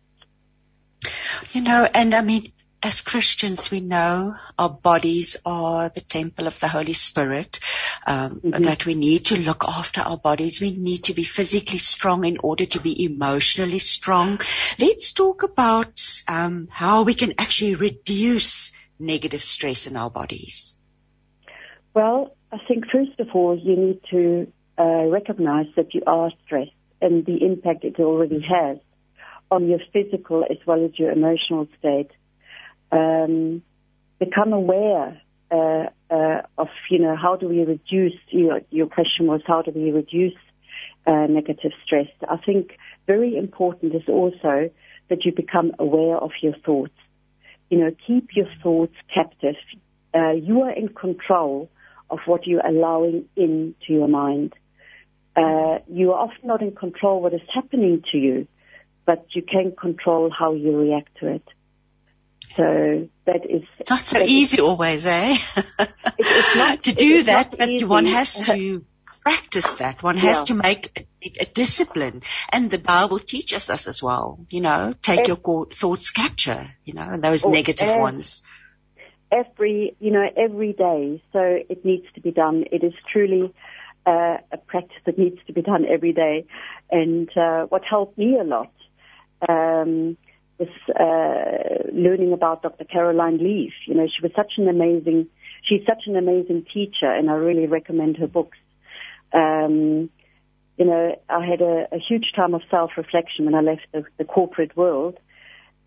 You know, and I mean, as Christians, we know our bodies are the temple of the Holy Spirit, um, mm-hmm. that we need to look after our bodies. We need to be physically strong in order to be emotionally strong. Let's talk about um, how we can actually reduce negative stress in our bodies. Well, I think first of all, you need to uh, recognize that you are stressed and the impact it already has on your physical as well as your emotional state um, become aware uh, uh, of, you know, how do we reduce, your, your question was how do we reduce uh, negative stress. I think very important is also that you become aware of your thoughts. You know, keep your thoughts captive. Uh, you are in control of what you're allowing into your mind. Uh, you are often not in control what is happening to you, but you can control how you react to it. So that is. It's not so easy is, always, eh? it, it's not, to do that, but easy. one has to practice that. One has yeah. to make a, a, discipline. And the Bible teaches us as well, you know, take your thoughts capture, you know, those oh, negative every, ones. Every, you know, every day. So it needs to be done. It is truly uh, a practice that needs to be done every day. And uh, what helped me a lot um, was uh, learning about Dr. Caroline Leaf. You know, she was such an amazing, she's such an amazing teacher, and I really recommend her books. Um, you know, I had a, a huge time of self-reflection when I left the, the corporate world,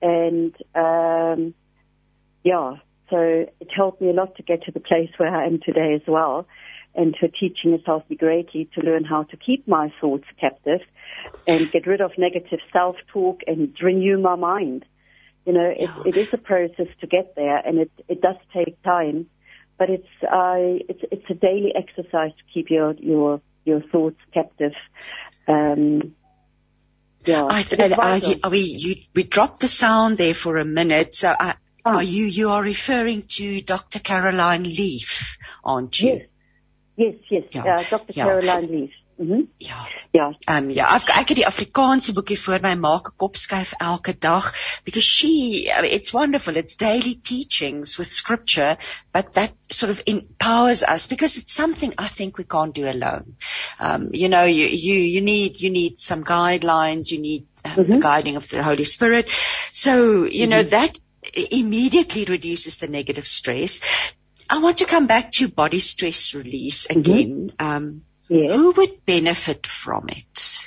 and um, yeah, so it helped me a lot to get to the place where I am today as well. And her teaching has helped greatly to learn how to keep my thoughts captive and get rid of negative self-talk and renew my mind. You know, it, it is a process to get there, and it it does take time, but it's uh, it's it's a daily exercise to keep your your your thoughts captive. Um, yeah, I, I, I, we you, we dropped the sound there for a minute, so I, oh. are you you are referring to Dr. Caroline Leaf, aren't you? Yes, yes, yes. Yeah. Uh, Dr. Yeah. Caroline Leaf. Mhm. Ja. Ja. Ehm um, ja, ek ek het die Afrikaanse boekie voor my maak 'n kopskuif elke dag because she it's wonderful it's daily teachings with scripture but that sort of empowers us because it's something I think we can't do alone. Um you know you you you need you need some guidelines you need um, mm-hmm. the guiding of the Holy Spirit. So, you mm-hmm. know that immediately reduces the negative stress. I want to come back to body stress release mm-hmm. again. Mm-hmm. Um Yes. Who would benefit from it?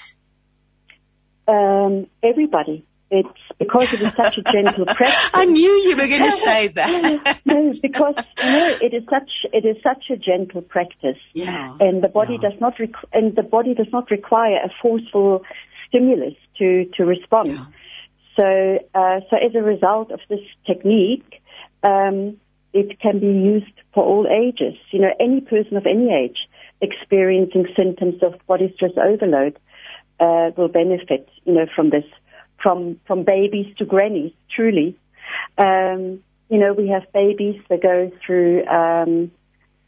Um, everybody. It's because it is such a gentle practice. I knew you were going to say that. no, because no, it is such it is such a gentle practice. Yeah. And the body yeah. does not requ- and the body does not require a forceful stimulus to to respond. Yeah. So uh, so as a result of this technique, um, it can be used for all ages. You know, any person of any age experiencing symptoms of body stress overload uh, will benefit, you know, from this, from from babies to grannies. Truly, um, you know, we have babies that go through um,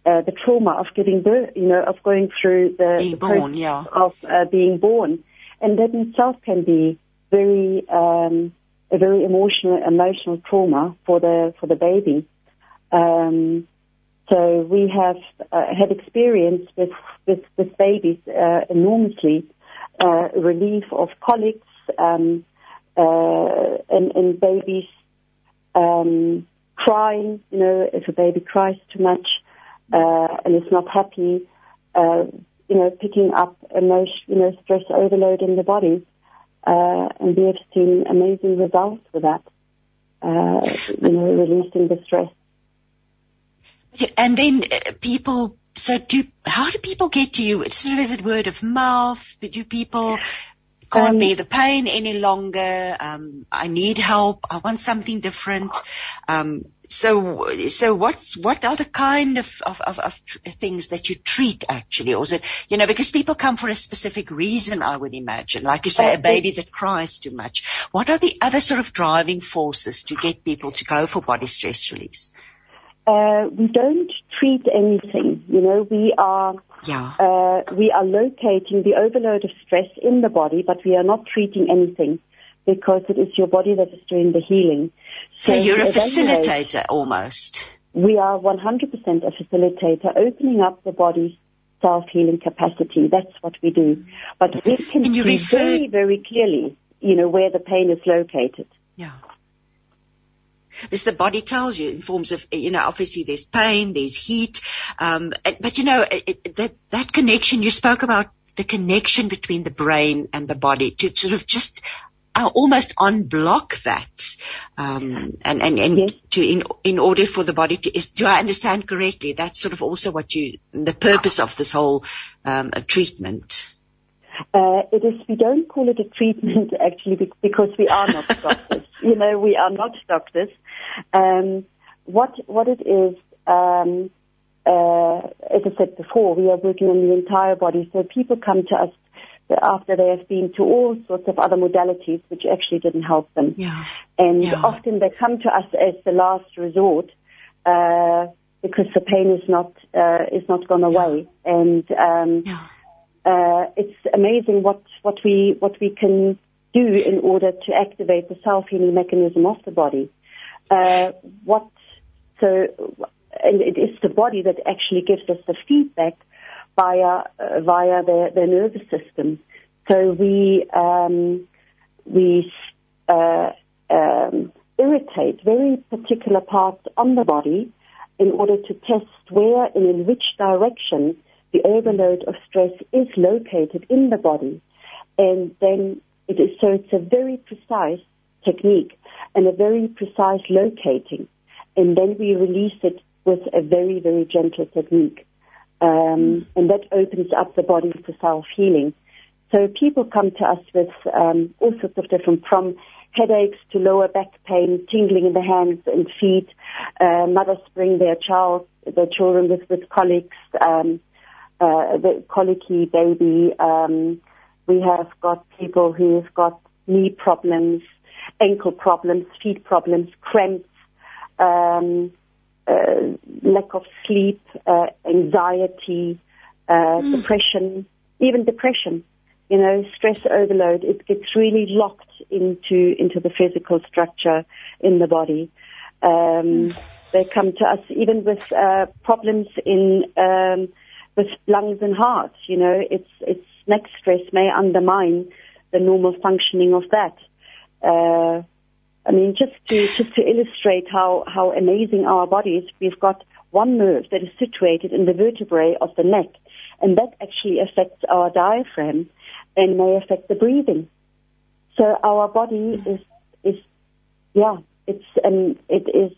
uh, the trauma of giving birth, you know, of going through the, being the born, yeah. of uh, being born, and that in itself can be very um, a very emotional emotional trauma for the for the baby. Um, so we have uh, had experience with, with, with babies uh, enormously, uh, relief of colics um, uh, and, and babies um, crying. You know, if a baby cries too much uh, and is not happy, uh, you know, picking up emotion, you know, stress overload in the body, and we have seen amazing results with that. you know, releasing the stress. And then uh, people so do how do people get to you? Sort of is it word of mouth? Do people can't um, bear the pain any longer? Um, I need help. I want something different. Um, so, so what, what are the kind of, of, of, of things that you treat actually? Or is it, you know, because people come for a specific reason, I would imagine. Like you say, a baby that cries too much. What are the other sort of driving forces to get people to go for body stress release? Uh, we don't treat anything. You know, we are yeah. uh, we are locating the overload of stress in the body, but we are not treating anything because it is your body that is doing the healing. So, so you're a facilitator almost. We are 100% a facilitator, opening up the body's self-healing capacity. That's what we do. But we can see refer- very, very clearly, you know, where the pain is located. Yeah. This the body tells you in forms of, you know, obviously there's pain, there's heat, um, but you know, it, it, that, that connection, you spoke about the connection between the brain and the body to sort of just uh, almost unblock that, um, and and and yes. to in in order for the body to is do I understand correctly? That's sort of also what you the purpose of this whole um, treatment. Uh, it is. We don't call it a treatment actually because we are not doctors. you know, we are not doctors. Um, what what it is. Um, uh, as I said before, we are working on the entire body. So people come to us after they have been to all sorts of other modalities which actually didn't help them. Yeah. And yeah. often they come to us as the last resort uh, because the pain is not uh, is not gone away. Yeah. And um, yeah. Uh, it's amazing what what we what we can do in order to activate the self healing mechanism of the body. Uh, what so and it is the body that actually gives us the feedback via uh, via their, their nervous system. So we um, we uh, um, irritate very particular parts on the body in order to test where and in which direction the overload of stress is located in the body, and then it is so it's a very precise technique and a very precise locating, and then we release it with a very very gentle technique. Um, and that opens up the body for self-healing. So people come to us with um, all sorts of different, from headaches to lower back pain, tingling in the hands and feet. Uh, mothers bring their child, their children with, with colics, um, uh, the colicky baby. Um, we have got people who've got knee problems, ankle problems, feet problems, cramps. Um, uh, lack of sleep, uh, anxiety, uh, mm. depression, even depression. You know, stress overload. It gets really locked into into the physical structure in the body. Um, mm. They come to us even with uh, problems in um, with lungs and heart. You know, it's it's neck stress may undermine the normal functioning of that. Uh, I mean, just to just to illustrate how how amazing our bodies, we've got one nerve that is situated in the vertebrae of the neck, and that actually affects our diaphragm and may affect the breathing. So our body is is yeah, it's um, it is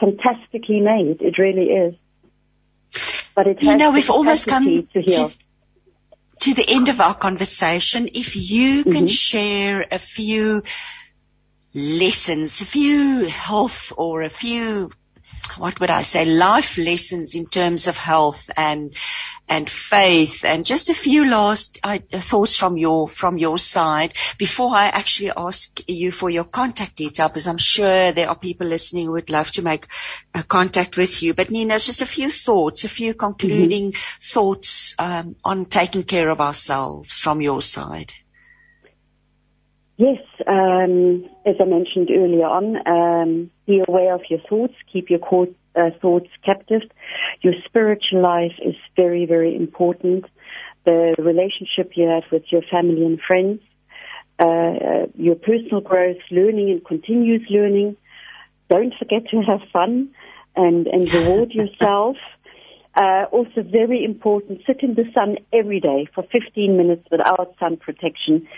fantastically made. It really is. But it has you know we've almost come to. To, to the end of our conversation. If you can mm-hmm. share a few lessons, a few health or a few, what would I say, life lessons in terms of health and, and faith and just a few last uh, thoughts from your, from your side before I actually ask you for your contact detail because I'm sure there are people listening who would love to make a contact with you. But Nina, just a few thoughts, a few concluding mm-hmm. thoughts um, on taking care of ourselves from your side. Yes, um, as I mentioned earlier on, um, be aware of your thoughts, keep your core, uh, thoughts captive. Your spiritual life is very, very important. The relationship you have with your family and friends, uh, your personal growth, learning and continuous learning. Don't forget to have fun and, and reward yourself. Uh, also very important, sit in the sun every day for 15 minutes without sun protection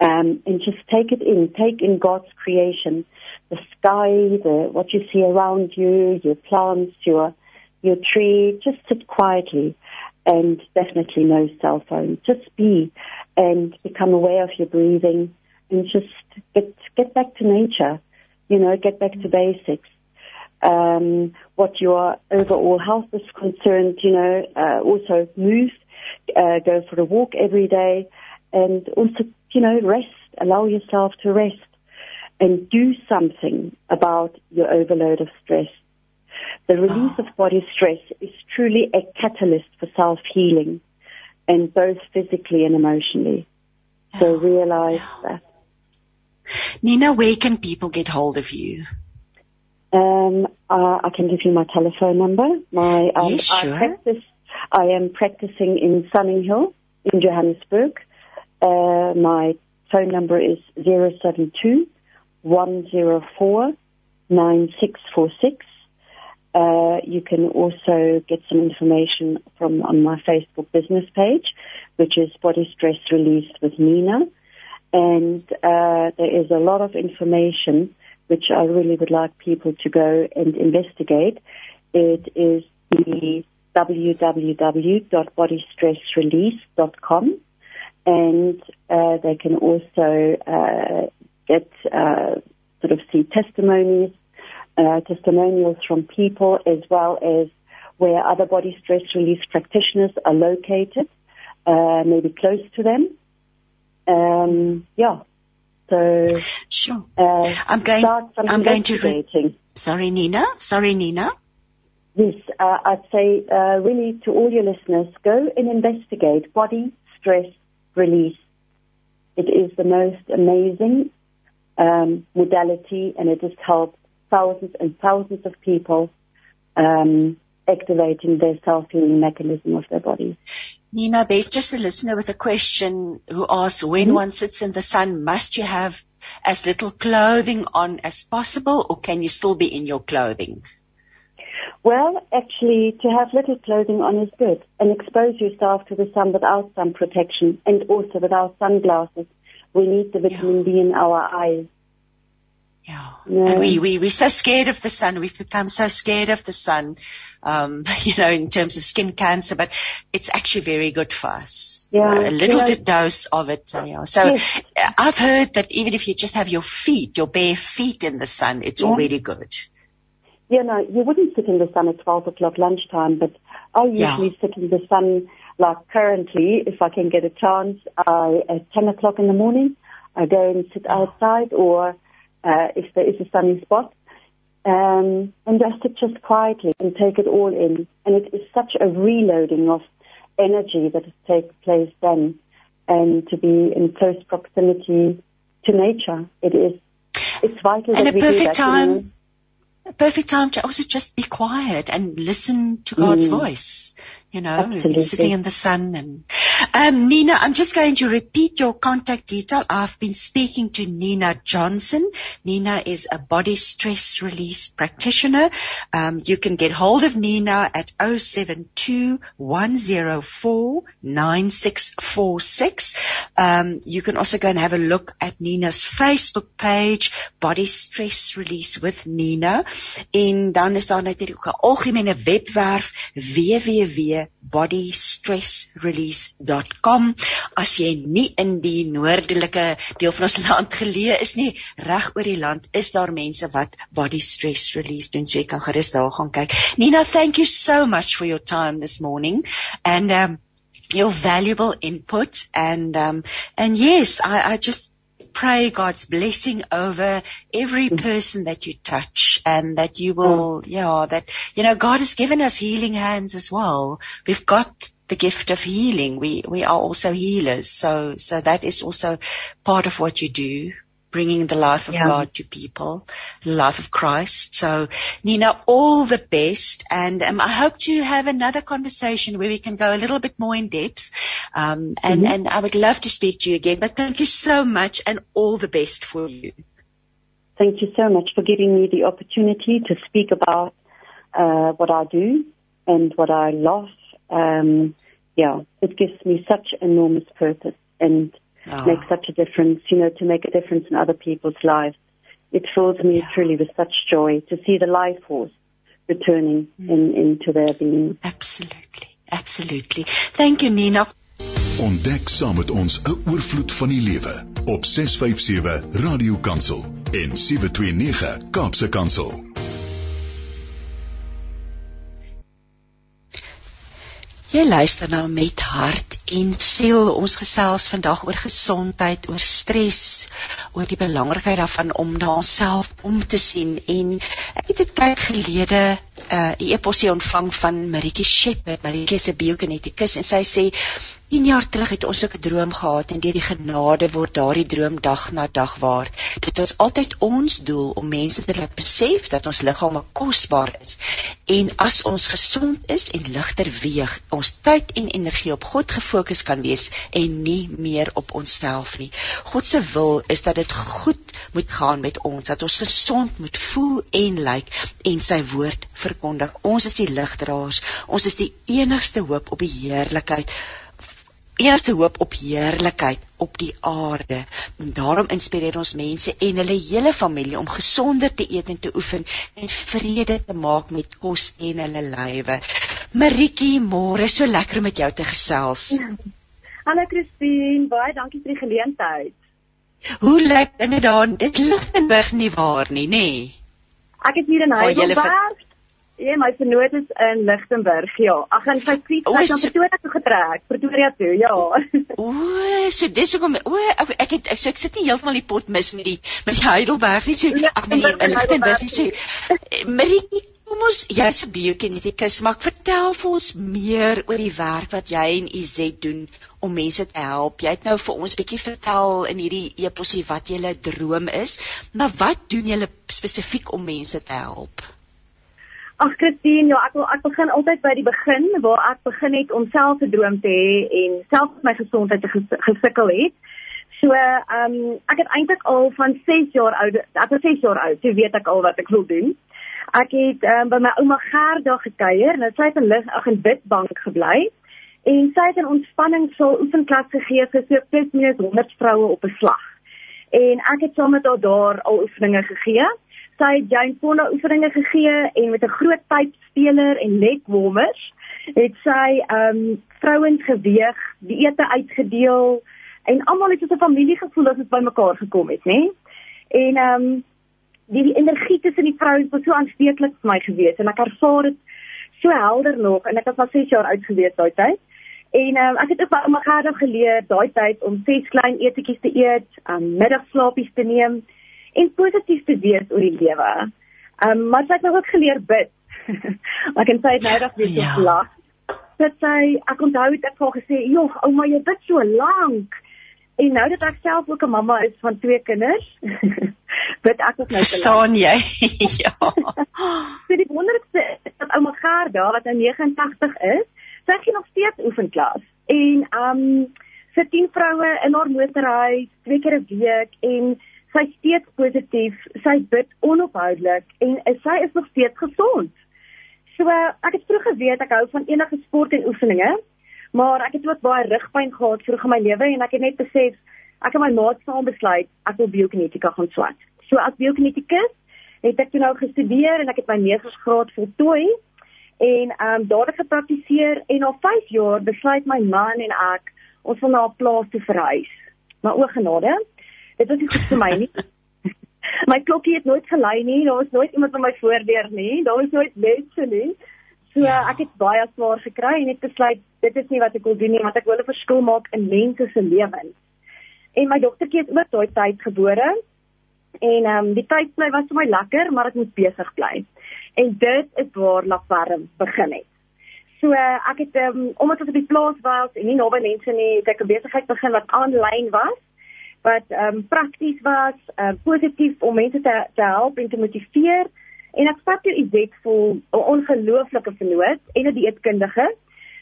um, and just take it in. Take in God's creation, the sky, the, what you see around you, your plants, your your tree, just sit quietly and definitely no cell phone. Just be and become aware of your breathing and just get, get back to nature, you know, get back to basics. Um, what your overall health is concerned, you know, uh, also move, uh, go for a walk every day and also, you know, rest, allow yourself to rest and do something about your overload of stress. The release oh. of body stress is truly a catalyst for self-healing and both physically and emotionally. So realize that. Nina, where can people get hold of you? Um, uh, I can give you my telephone number. My um, yes, sure. I practice. I am practicing in Sunninghill in Johannesburg. Uh, my phone number is zero seven two one zero four nine six four six. Uh, you can also get some information from on my Facebook business page, which is Body Stress Released with Nina. And uh, there is a lot of information which I really would like people to go and investigate. It is the www.bodystressrelease.com and uh, they can also uh, get uh, sort of see testimonies uh, testimonials from people as well as where other body stress release practitioners are located, uh, maybe close to them. Um, yeah. So sure. Uh, I'm going. I'm going to. Re- Sorry, Nina. Sorry, Nina. Yes, uh, I'd say uh, really to all your listeners, go and investigate body stress release. It is the most amazing um, modality, and it has helped thousands and thousands of people um, activating their self-healing mechanism of their bodies. Nina, there's just a listener with a question who asks, when mm-hmm. one sits in the sun, must you have as little clothing on as possible or can you still be in your clothing? Well, actually, to have little clothing on is good and expose yourself to the sun without sun protection and also without sunglasses. We need the vitamin yeah. D in our eyes. Yeah. yeah. And we, we, we're so scared of the sun. We've become so scared of the sun, um, you know, in terms of skin cancer, but it's actually very good for us. Yeah. a little yeah. dose of it. Uh, yeah. So yes. I've heard that even if you just have your feet, your bare feet in the sun, it's yeah. already good. Yeah, no, you wouldn't sit in the sun at 12 o'clock lunchtime, but I usually sit in the sun like currently, if I can get a chance, I, at 10 o'clock in the morning, I go and sit outside or uh, if there is a sunny spot, um, and just sit just quietly and take it all in. And it is such a reloading of energy that takes place then, and to be in close proximity to nature, it is it's vital. And that a perfect time. You know? A perfect time to also just be quiet and listen to God's mm. voice you know, Absolutely. sitting in the sun and, um, Nina, I'm just going to repeat your contact detail. I've been speaking to Nina Johnson. Nina is a body stress release practitioner. Um, you can get hold of Nina at 0721049646. Um, you can also go and have a look at Nina's Facebook page, Body Stress Release with Nina. En dan is daar natuurlik ook 'n algemene webwerf www bodystressrelease.com as jy nie in die noordelike deel van ons land geleë is nie reg oor die land is daar mense wat body stress release doen. So jy kan gerus daar gaan kyk. Nina thank you so much for your time this morning. And um your valuable input. And um and yes I I just pray God's blessing over every mm. person that you touch and that you will, mm. yeah, that, you know, God has given us healing hands as well. We've got the gift of healing. We, we are also healers. So, so that is also part of what you do bringing the life of yeah. God to people, the life of Christ. So, Nina, all the best. And um, I hope to have another conversation where we can go a little bit more in depth. Um, and, mm-hmm. and I would love to speak to you again. But thank you so much and all the best for you. Thank you so much for giving me the opportunity to speak about uh, what I do and what I love. Um, yeah, it gives me such enormous purpose and oh. make such a difference, you know, to make a difference in other people's lives. It fills me yeah. truly with such joy to see the life force returning mm. in, into their being. Absolutely. Absolutely. Thank you Nina. Ontdek saam met ons 'n oorvloed van die lewe op 657 Radio Kansel en 729 Kaapse Kansel. Jy luister nou met hart en siel. Ons gesels vandag oor gesondheid, oor stres, oor die belangrikheid daarvan om na onsself om te sien. En ek het 'n tyd gelede 'n uh, e-posie ontvang van Maritje Shepherd, Maritje se biogenetikus en sy sê 10 jaar terug het ons ook 'n droom gehad en deur die genade word daardie droom dag na dag waar. Dit was altyd ons doel om mense te laat besef dat ons liggame kosbaar is. En as ons gesond is en ligter weeg, ons tyd en energie op God gefokus kan wees en nie meer op onsself nie. God se wil is dat dit goed moet gaan met ons, dat ons gesond moet voel en lyk en sy woord verkondig. Ons is die ligdraers. Ons is die enigste hoop op die heerlikheid enigste hoop op heerlikheid op die aarde. En daarom inspireer ons mense en hulle hele familie om gesonder te eet en te oefen en vrede te maak met kos en hulle lywe. Maritjie, môre so lekker om met jou te gesels. Hallo Christine, baie dankie vir die geleentheid. Hoe lyk dinge daar? Dit lig in Burg nie waar nie, nê? Nee. Ek is hier in Heidelberg. Ja, my vernoot is in Lichtenburg, ja. Ag en sy fiets het na Pretoria toe getrek, Pretoria toe, ja. O, so dis hoekom o, ek het so ek sit nie heeltemal die pot mis met die met die Heidelberg nie. So ja, ag nee, in Lichtenburg so. Marie, kom ons jy's 'n biokinetikus, maar vertel vir ons meer oor die werk wat jy en UZ doen om mense te help. Jy het nou vir ons 'n bietjie vertel in hierdie eposie wat julle droom is, maar wat doen julle spesifiek om mense te help? Ag Christine, ja, ek wil ek begin altyd by die begin waar ek begin het om self 'n droom te hê en self my gesondheid te gesukkel het. So, ehm um, ek het eintlik al van 6 jaar oud, ek was 6 jaar oud, so weet ek al wat ek wil doen. Ek het um, by my ouma Gerda gekuier en sy het in lig ag in bidbank gebly en sy het 'n ontspanningsvol oefenklas gegee vir so plus minus 100 vroue op 'n slag. En ek het saam met haar daar al oefeninge gegee sy het Jane Fonda oefeninge gegee en met 'n groot pypspeler en nekwarmers het sy ehm um, vrouens geweeg, die ete uitgedeel en almal het so 'n familie gevoel as dit bymekaar gekom het, nê? En ehm um, die, energie tussen die vrouens was so aansteeklik vir my gewees en ek ervaar dit so helder nog en ek was al 6 jaar oud gewees daai tyd. En um, ek het ook by my gader geleer daai tyd om ses klein etetjies te eet, um, middagslaapies te neem en positief te wees oor die lewe. Ehm um, maar sy het nog ook geleer bid. ek kan sê nou dat jy so lag. Dit sê ek onthou dit ek het gesê, "Jog, ouma, jy bid so lank." En nou dat ek self ook 'n mamma is van twee kinders, bid ek ook nou staan jy. ja. Vir die wonderlikste is dat ouma Gerda wat nou 89 is, sy gee nog steeds oefenklas. En ehm um, vir 10 vroue in haar motorhuis twee keer 'n week en sy steeds positief, sy bid onophoudelik en sy is nog steeds gesond. So ek het vroeg geweet ek hou van enige sport en oefeninge, maar ek het ook baie rugpyn gehad vroeg in my lewe en ek het net besef ek het my maat saam besluit ek wil biokinetika gaan swat. So as biokinetikus het ek toe nou gestudeer en ek het my meestersgraad voltooi en ehm um, dadelik gepraktiseer en na 5 jaar besluit my man en ek ons wil na 'n plaas toe verhuis. Maar o genade, dit was nie goed vir my nie. my klokkie het nooit gelei nie. Daar was nooit iemand by my voordeur nie. Daar was nooit mense nie. So ja. ek het baie swaar gekry en het besluit dit is nie wat ek wil doen nie, want ek wil 'n verskil maak in mense se lewens. En my dogtertjie is ook daai tyd gebore. En ehm um, die tyd bly was vir my lekker, maar ek moet besig bly. En dit is waar Lafarm begin het. So uh, ek het um, omdat ons op die plaas was en nie naby mense nie, het ek 'n besigheid begin wat aanlyn was wat ehm um, prakties was, ehm uh, positief om mense te te help en te motiveer. En ek vat jou Izet vol 'n ongelooflike vernoot en 'n dieetkundige.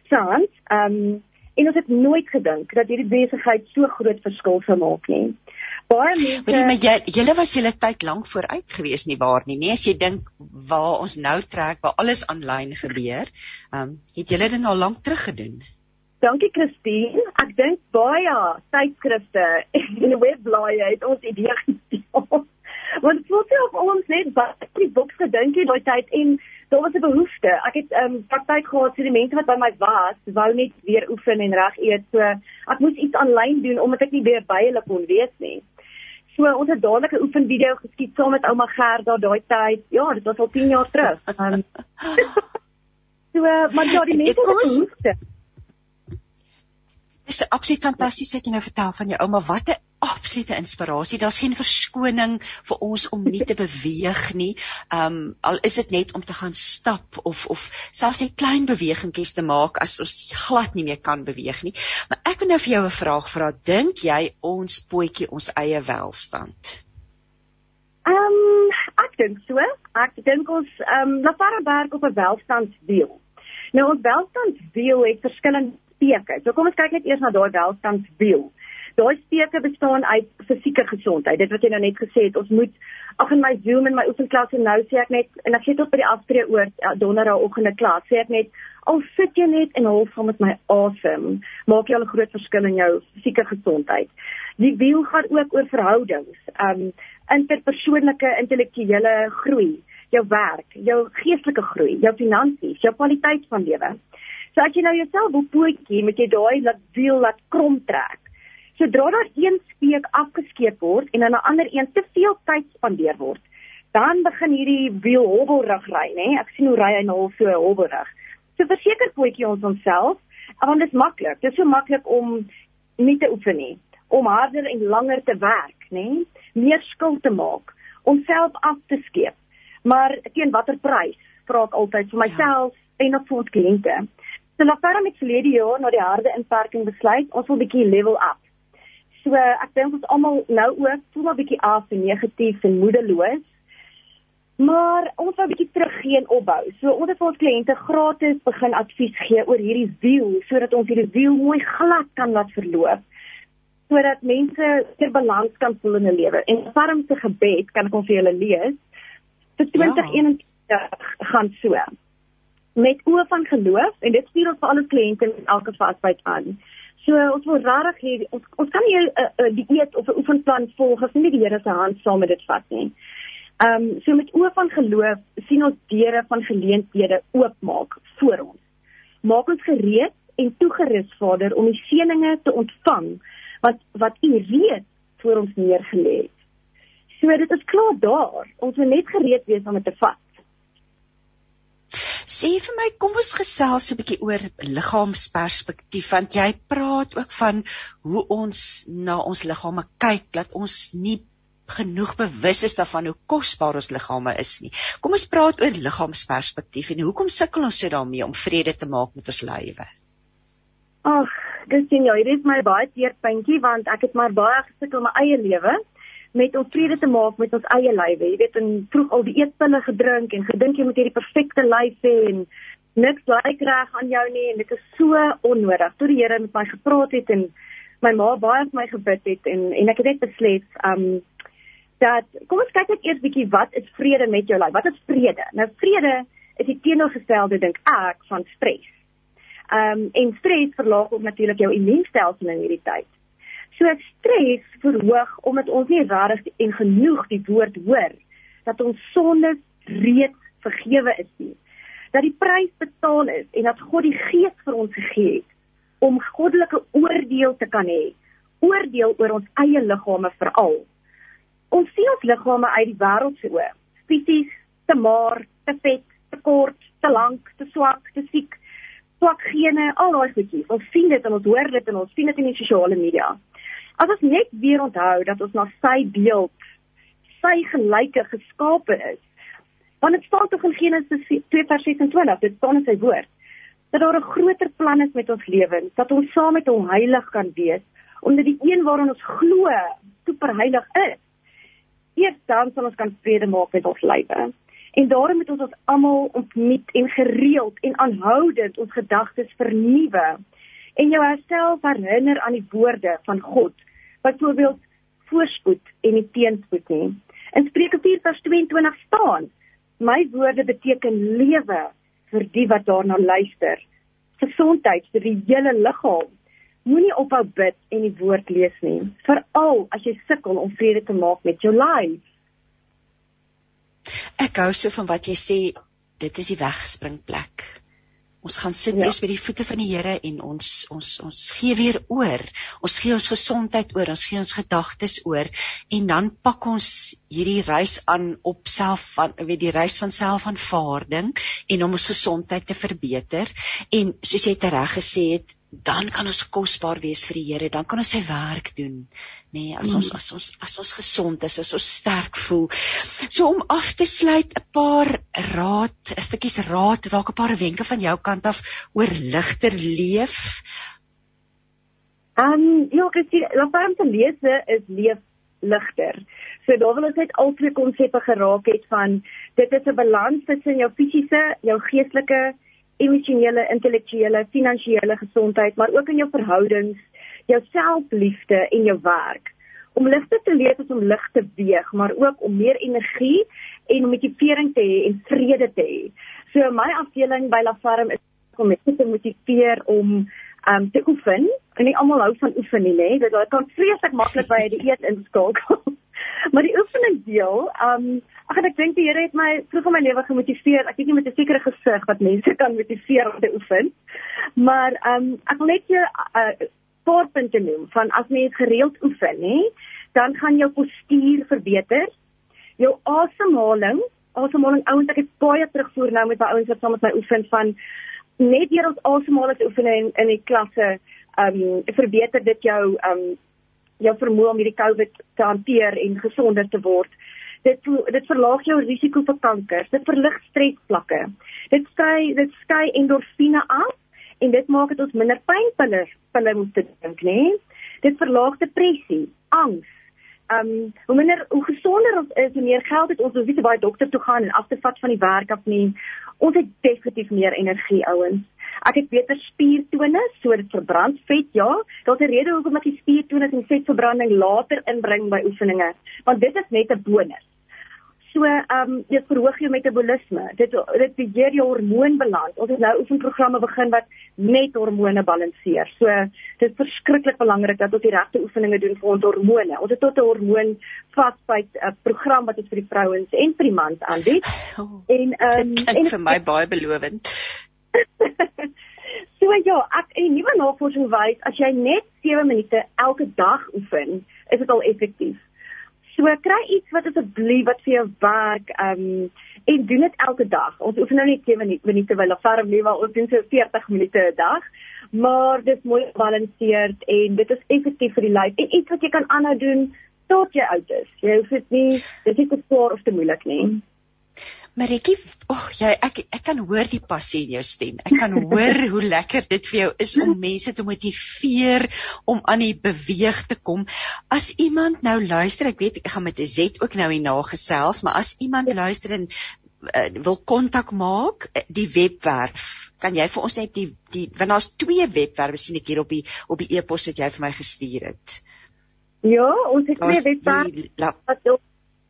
Sans, ehm um, en ons het nooit gedink dat hierdie besigheid so groot verskil sou maak nie. Baie mense Maar, maar jy julle was julle tyd lank vooruit gewees nie waar nie, nee, as jy dink waar ons nou trek, waar alles aanlyn gebeur, ehm um, het julle dit al lank terug gedoen? Dankie Christine. Ek dink baie tydskrifte en webblaaie het ons idee gesteel. Want voel jy of ons net baie die boek gedink het daai tyd en daar was 'n behoefte. Ek het ehm um, praktyk gehad, so die mense wat by my was, wou net weer oefen en reg eet. So ek moes iets aanlyn doen omdat ek nie weer by hulle kon wees nie. So ons het dadelik 'n oefenvideo geskiet saam met ouma Gerda daai tyd. Ja, dit was al 10 jaar terug. Um, so maar ja, die mense het behoefte. Dis absoluut fantasties wat jy nou vertel van jou ouma. Wat 'n absolute inspirasie. Daar's geen verskoning vir ons om nie te beweeg nie. Um al is dit net om te gaan stap of of selfs net klein bewegingkies te maak as ons glad nie meer kan beweeg nie. Maar ek wil nou vir jou 'n vraag vra. Dink jy ons potjie ons eie welstand? Um ek dink so. Ek dink ons um Lafarberg op 'n welstandswiel. Nou ons welstandswiel het verskillende steke. So kom ons kyk net eers na daai welstandswiel. Daai steke bestaan uit fisieke gesondheid. Dit wat jy nou net gesê het, ons moet ag in my Zoom en my oefenklasse nou sê ek net en ek sê tot by die afspreekoor ja, donderdagoggende klas sê ek net al sit jy net en hol van met my asem, maak jy al 'n groot verskil in jou fisieke gesondheid. Die wiel gaan ook oor verhoudings, um interpersoonlike intellektuele groei, jou werk, jou geestelike groei, jou finansies, jou kwaliteit van lewe. So as jy nou jouself op pootjie met jy daai laat wiel laat krom trek Sodra daar een speek afgeskeep word en aan 'n ander een te veel tyd spandeer word, dan begin hierdie wiel hobbelrig ry, nê? Ek sien hoe ry hy nou so hobbelrig. So verseker pootjie ons onsself, want dit is maklik. Dit is so maklik om nie te oefen nie, om harder en langer te werk, nê? Meer skuld te maak, onsself af te skeep. Maar teen watter prys? Vra ek altyd vir myself ja. en ook vir ons kliënte. So na verder met verlede jaar na die harde inperking besluit, ons wil bietjie level up. So ek dink ons almal nou ook voel maar bietjie af en negatief en moedeloos. Maar ons wil 'n bietjie teruggee en opbou. So ons het vir ons kliënte gratis begin advies gee oor hierdie wiel sodat ons hierdie wiel mooi glad kan laat verloop sodat mense ter balans kan voel in hulle lewe. En farm se gebed kan ek ons vir julle lees. Vir 2021 ja. gaan so. Met oë van geloof en dit stuur ons vir al ons kliënte in elke vasbyt aan. So ons wil regtig hê ons ons kan nie 'n uh, uh, dieet of 'n oefenplan volg as nie die Here se hand saam met dit vat nie. Ehm um, so met oë van geloof sien ons deure van geleenthede oopmaak voor ons. Maak ons gereed en toegerus Vader om die seënings te ontvang wat wat U reeds voor ons neergelê het. So dit is klaar daar. Ons moet net gereed wees om dit te vat. Sê vir my, kom ons gesels 'n bietjie oor liggaamsperspektief want jy praat ook van hoe ons na ons liggame kyk, dat ons nie genoeg bewus is daarvan hoe kosbaar ons liggame is nie. Kom ons praat oor liggaamsperspektief en hoekom sukkel ons so daarmee om vrede te maak met ons lywe? Ag, dis sien jy, dit is my baie teerpuntjie want ek het maar baie gesukkel my eie lewe met ons vrede te maak met ons eie lywe. Jy weet, en vroeg al die eetpille gedrink en gedink jy moet hierdie perfekte lyf hê en niks lyk reg aan jou nie en dit is so onnodig. Toe die Here met my gepraat het en my ma baie vir my gebid het en en ek het net besluit um dat kom ons kyk net eers bietjie wat is vrede met jou lyf? Wat is vrede? Nou vrede is die teenoorgestelde dink ek van stres. Um en stres verlaag ook natuurlik jou immuunstelsel in hierdie tyd. So stres verhoog omdat ons nie regtig en genoeg die woord hoor dat ons sondes reeds vergewe is nie. Dat die prys betaal is en dat God die Gees vir ons gegee het om goddelike oordeel te kan hê. Oordeel oor ons eie liggame veral. Ons sien ons liggame uit die wêreld se oë. Fisies, te maar, te vet, te kort, te lank, te swak, te siek, swak gene, al daai goedjies. Ons sien dit en ons hoor dit en ons sien dit in die sosiale media. As ons net weer onthou dat ons na sy beeld, sy gelyke geskape is. Want dit staan tog in Genesis 2:26, dit staan in sy woord, dat daar 'n groter plan is met ons lewens, dat ons saam met hom heilig kan wees, omdat die een waarin ons glo, super heilig is. Eers dan sal ons kan vrede maak met ons lywe. En daarom moet ons ons almal ontnuut en gereeld en aanhoudend ons gedagtes vernuwe en jou herstel herinner aan die woorde van God byvoorbeeld voorspoed en nie teenspoed nie. In Spreuke 4:22 staan: My woorde beteken lewe vir die wat daarna luister. Gesondheid vir die hele liggaam. Moenie ophou bid en die woord lees nie, veral as jy sukkel om vrede te maak met jou lyf. Ek hou so van wat jy sê dit is die wegspringplek. Ons gaan sit ja. eers by die voete van die Here en ons ons ons gee weer oor. Ons gee ons gesondheid oor, ons gee ons gedagtes oor en dan pak ons hierdie reis aan op self van weet die reis van selfaanvaarding en om ons gesondheid te verbeter. En soos jy tereg gesê het, dan kan ons kosbaar wees vir die Here, dan kan ons sy werk doen. Nee, as ons as ons as ons gesond is, as ons sterk voel. So om af te sluit 'n paar raad, 'n stukkies raad, dalk 'n paar wenke van jou kant af oor ligter leef. Ehm um, ja, ek sê, wat om te lees is leef ligter. So daar wil ons net al twee konsepte geraak het van dit is 'n balans tussen jou fisiese, jou geestelike emosionele, intellektuele, finansiële gesondheid, maar ook in jou verhoudings, jou selfliefde en jou werk. Om ligte te leef is om lig te weeg, maar ook om meer energie en om motivering te hê en vrede te hê. So my afdeling by La Farm is om mense te motiveer om um te oefen. En nie almal hou van oefen nie, né? Dit kan vreeslik maklik by die eet inskakel. maar die oefening deel, um Ag ek dink die Here het my vroeg in my lewe gemotiveer. Ek weet nie met 'n sekere gesig wat mense kan motiveer om te oefen. Maar ehm um, ek wil net 'n uh, paar punte noem van as mens gereeld oefen, nê, dan gaan jou postuur verbeter. Jou asemhaling, asemhaling ouens ek het baie terugvoer nou met my ouens wat saam met my oefen van net deur ons asemhaling te oefen in in die klasse, ehm um, verbeter dit jou ehm um, jou vermoë om hierdie COVID te hanteer en gesonder te word dit dit verlaag jou risiko vir kanker, dit verlig stresvlakke. Dit skei dit skei endorfine af en dit maak dit ons minder pynpille pille moet drink, né? Dit verlaag depressie, angs. Um hoe minder hoe gesonder ons is, hoe meer geld het ons om weer by die dokter toe gaan en af te vat van die werk af nie. Ons het definitief meer energie, ouens. Ek het beter spiertonus, so dit verbrand vet, ja. Daar's 'n rede hoekom ek die spiertonus en vetverbranding later inbring by oefeninge, want dit is net 'n bonus. So, ehm um, dit verhoog jou metabolisme. Dit dit beheer jou hormoonbalans. Ons het nou oefenprogramme begin wat net hormone balanseer. So, dit is verskriklik belangrik dat ons die regte oefeninge doen vir ons hormone. Ons het tot 'n hormoon vasbyt 'n uh, program wat ons vir die vrouens en vir die mans aanbied. Oh, en ehm um, en vir my baie belovend. so ja, ek en nuwe navorsing wys as jy net 7 minute elke dag oefen, is dit al effektief. So kry iets wat asseblief wat vir jou werk, um, en doen dit elke dag. Ons oefen nou nie 7 minute by La Farm nie, maar ons doen so 40 minute 'n dag. Maar dit is mooi gebalanseerd en dit is effektief vir die lyf en iets wat jy kan aanhou doen tot jy oud is. Jy hoef dit nie, dit is te swaar of te moeilik nie. Maritjie, ag oh, jy ek ek kan hoor die passie in jou stem. Ek kan hoor hoe lekker dit vir jou is om mense te motiveer om aan die beweeg te kom. As iemand nou luister, ek weet ek gaan met 'n Z ook nou hierna gesels, maar as iemand luister en uh, wil kontak maak, eh, die webwerf, kan jy vir ons net die die want daar's twee webwerwe sien ek hier op die op die e-pos wat jy vir my gestuur het. Ja, ons het twee webwerwe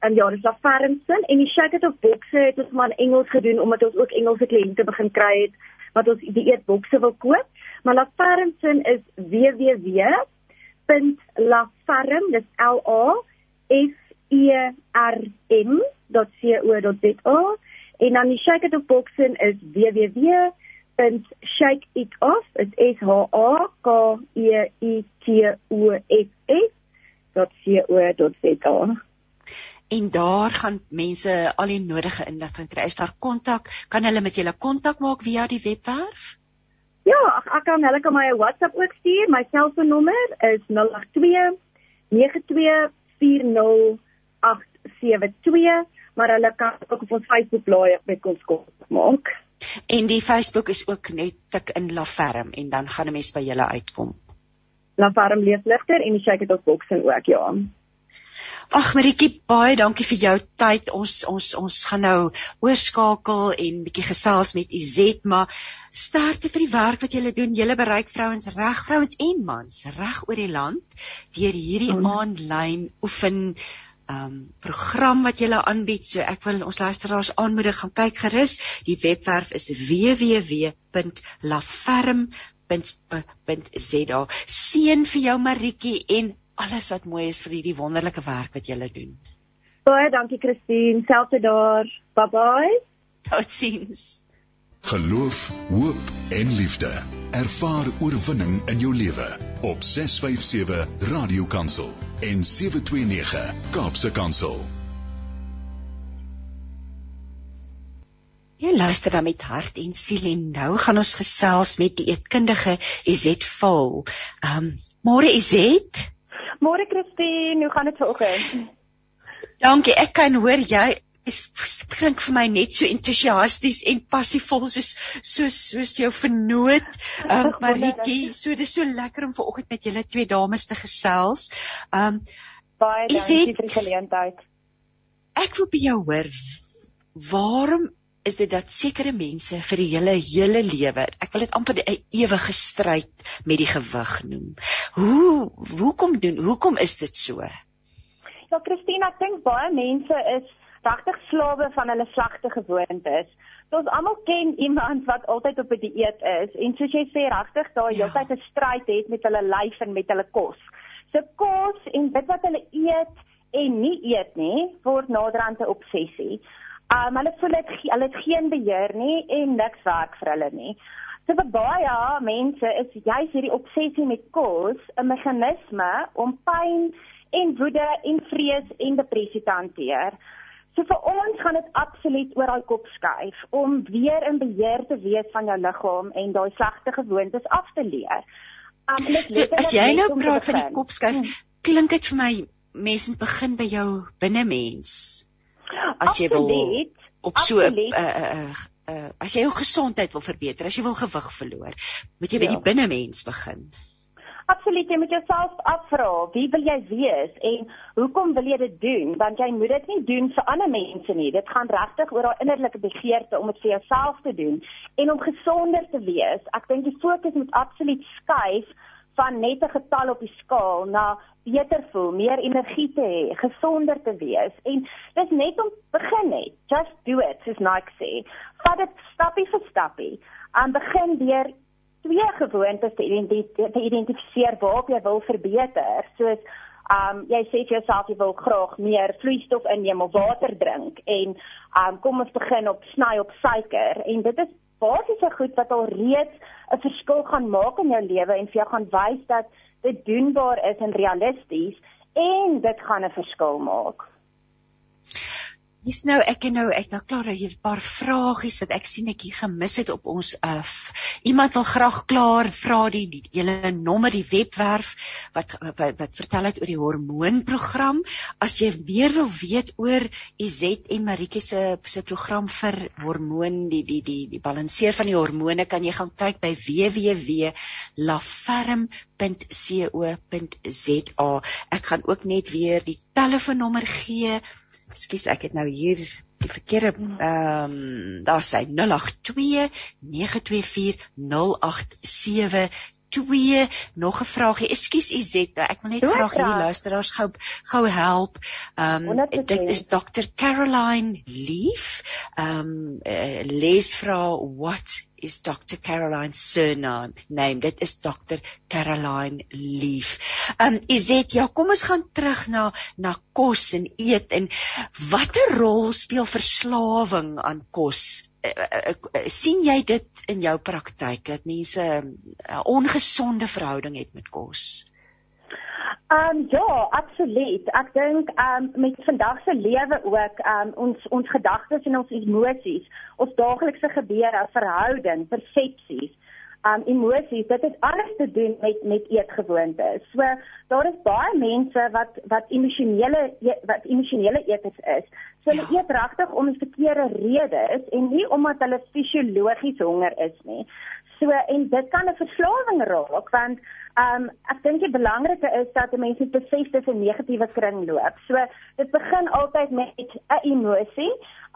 ja, dis Laferensin en die Shake It of Boxe het ons maar in Engels gedoen omdat ons ook Engelse kliënte begin kry het wat ons die eetbokse wil koop. Maar Laferensin is www.laferm, dis L A F E R M .co.za en dan die Shake It of Boxe is www shake it off is s h a k e i t o f s.co.za en daar gaan mense al die nodige inligting kry. Is daar kontak? Kan hulle met julle kontak maak via die webwerf? Ja, ek kan hulle kan my WhatsApp ook stuur. My selfoonnommer is 082 9240872, maar hulle kan ook op ons Facebook blaai met ons kontak maak. En die Facebook is ook net tik in Laferm en dan gaan 'n mens by julle uitkom. Laferm leefligter en die Shake It Off boxing ook, ja. Ag Maritjie, baie dankie vir jou tyd. Ons ons ons gaan nou oorskakel en bietjie gesels met Izet, maar sterkte vir die werk wat julle doen. Julle bereik vrouens reg, vrouens en mans reg oor die land deur hierdie aanlyn oefen um program wat julle aanbied. So ek wil ons luisteraars aanmoedig gaan kyk gerus. Die webwerf is www.laferm.za. Seën vir jou Maritjie en alles wat mooi is vir hierdie wonderlike werk wat julle doen. Baie dankie Christine, selfs daar. Bye bye. Totsiens. Geloof, hoop en liefde. Ervaar oorwinning in jou lewe op 657 Radio Kansel en 729 Kaapse Kansel. Jy luister dan met hart en siel en nou gaan ons gesels met die eetkundige Izet Vol. Ehm um, môre Izet? Môre Christine, hoe gaan dit vanoggend? Dankie. Ek kan hoor jy is klink vir my net so entoesiasties en passievol soos soos soos jou vernoot ehm um, Maritjie. So dis so lekker om vanoggend met julle twee dames te gesels. Ehm um, baie dankie vir die geleentheid. Ek wil by jou hoor waarom is dit dat sekere mense vir die hele hele lewe, ek wil dit amper 'n ewige stryd met die gewig noem. Hoe hoekom doen hoekom is dit so? Ja, Christina, ek dink baie mense is regtig slawe van hulle slegte gewoontes. So ons almal ken iemand wat altyd op 'n die dieet is en soos jy sê regtig daai ja. heeltyd 'n stryd het met hulle lyf en met hulle kos. So kos en dit wat hulle eet en nie eet nie word naderhand 'n obsessie. Um hulle voel dit hulle het geen beheer nie en niks werk vir hulle nie. So vir baie mense is juist hierdie obsessie met kos 'n meganisme om pyn en woede en vrees en depressie te hanteer. So vir ons gaan dit absoluut oor daai kop skuif om weer in beheer te wees van jou liggaam en daai slegte gewoontes af te leer. Um so, as jy nou praat van die kop skuif, hmm. klink dit vir my mense begin by jou binnemens as jy wil op so 'n uh, uh, uh, as jy jou gesondheid wil verbeter, as jy wil gewig verloor, moet jy by ja. die binnemens begin. Absoluut, jy moet jouself afvra, wie wil jy wees en hoekom wil jy dit doen? Want jy moet dit nie doen vir ander mense nie. Dit gaan regtig oor daai innerlike begeerte om dit vir jouself te doen en om gesonder te wees. Ek dink die fokus moet absoluut skuif van net 'n getal op die skaal na beter voel, meer energie te hê, gesonder te wees en dis net om begin net. Just do it, soos Nike sê. Vat dit stappie vir stappie. Aan begin deur twee gewoontes te, identif te identifiseer waarop jy wil verbeter, soos um jy sê vir jouself jy wil graag meer vloeistof inneem of water drink en um kom ons begin op sny op suiker en dit is basiese goed wat al reeds 'n verskil gaan maak in jou lewe en vir jou gaan wys dat dit doenbaar is en realisties en dit gaan 'n verskil maak. Dis nou ek en nou ek daar klaar hier 'n paar vragies wat ek sien ek hier gemis het op ons af. Iemand wil graag klaar vra die, die hele nommer die webwerf wat, wat wat vertel uit oor die hormoonprogram. As jy meer wil weet oor Izet en Maritjie se se program vir hormoon die die die die balanseer van die hormone kan jy gaan kyk by www.laferm.co.za. Ek gaan ook net weer die telefoonnommer gee Ekskuus, ek het nou hier die verkeerde ehm um, daar sê 082 924 087 twee nog 'n vraagie. Ekskuus Izetta, ek wil net vra hierdie luisteraars gou gou help. Ehm um, dit is Dr Caroline Leaf. Ehm um, uh, lees vra what is Dr Caroline's surname name. Dit is Dr Caroline Leaf. Um, Izet, ja, kom ons gaan terug na na kos en eet en watter rol speel verslawing aan kos uh, uh, uh, sien jy dit in jou praktyk dat mense 'n uh, ongesonde verhouding het met kos? Ehm um, ja, absoluut. Ek dink ehm um, met vandag se lewe ook ehm um, ons ons gedagtes en ons emosies, ons daaglikse gebeure, verhouding, persepsies um emosies dit het alles te doen met met eetgewoontes. So daar is baie mense wat wat emosionele e, wat emosionele eters is. So hulle ja. eet regtig om die verkeerde redes en nie omdat hulle fisiologies honger is nie. So en dit kan 'n verslawing raak want um ek dink die belangrike is dat mense besef dis 'n negatiewe kringloop. So dit begin altyd met 'n emosie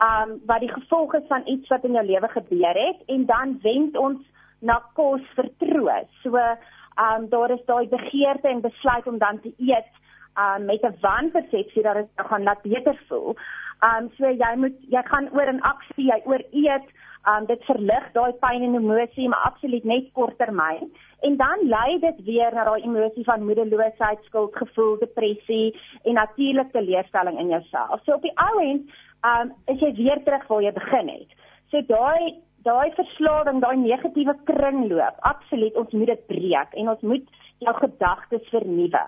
um wat die gevolg is van iets wat in jou lewe gebeur het en dan wend ons na kos vertroos. So, ehm um, daar is daai begeerte en besluit om dan te eet um met 'n wanpersepsie dat dit gaan laat beter voel. Um so jy moet jy gaan oor in aksie, jy oor eet, um dit verlig daai pyn en emosie maar absoluut net korttermyn en dan lei dit weer na daai emosie van moedeloosheid, skuldgevoel, depressie en natuurlik teleurstelling in jouself. So op die ou end um is jy weer terug waar jy begin het. So daai daai verslawing, daai negatiewe kringloop, absoluut ons moet dit breek en ons moet jou gedagtes vernuwe.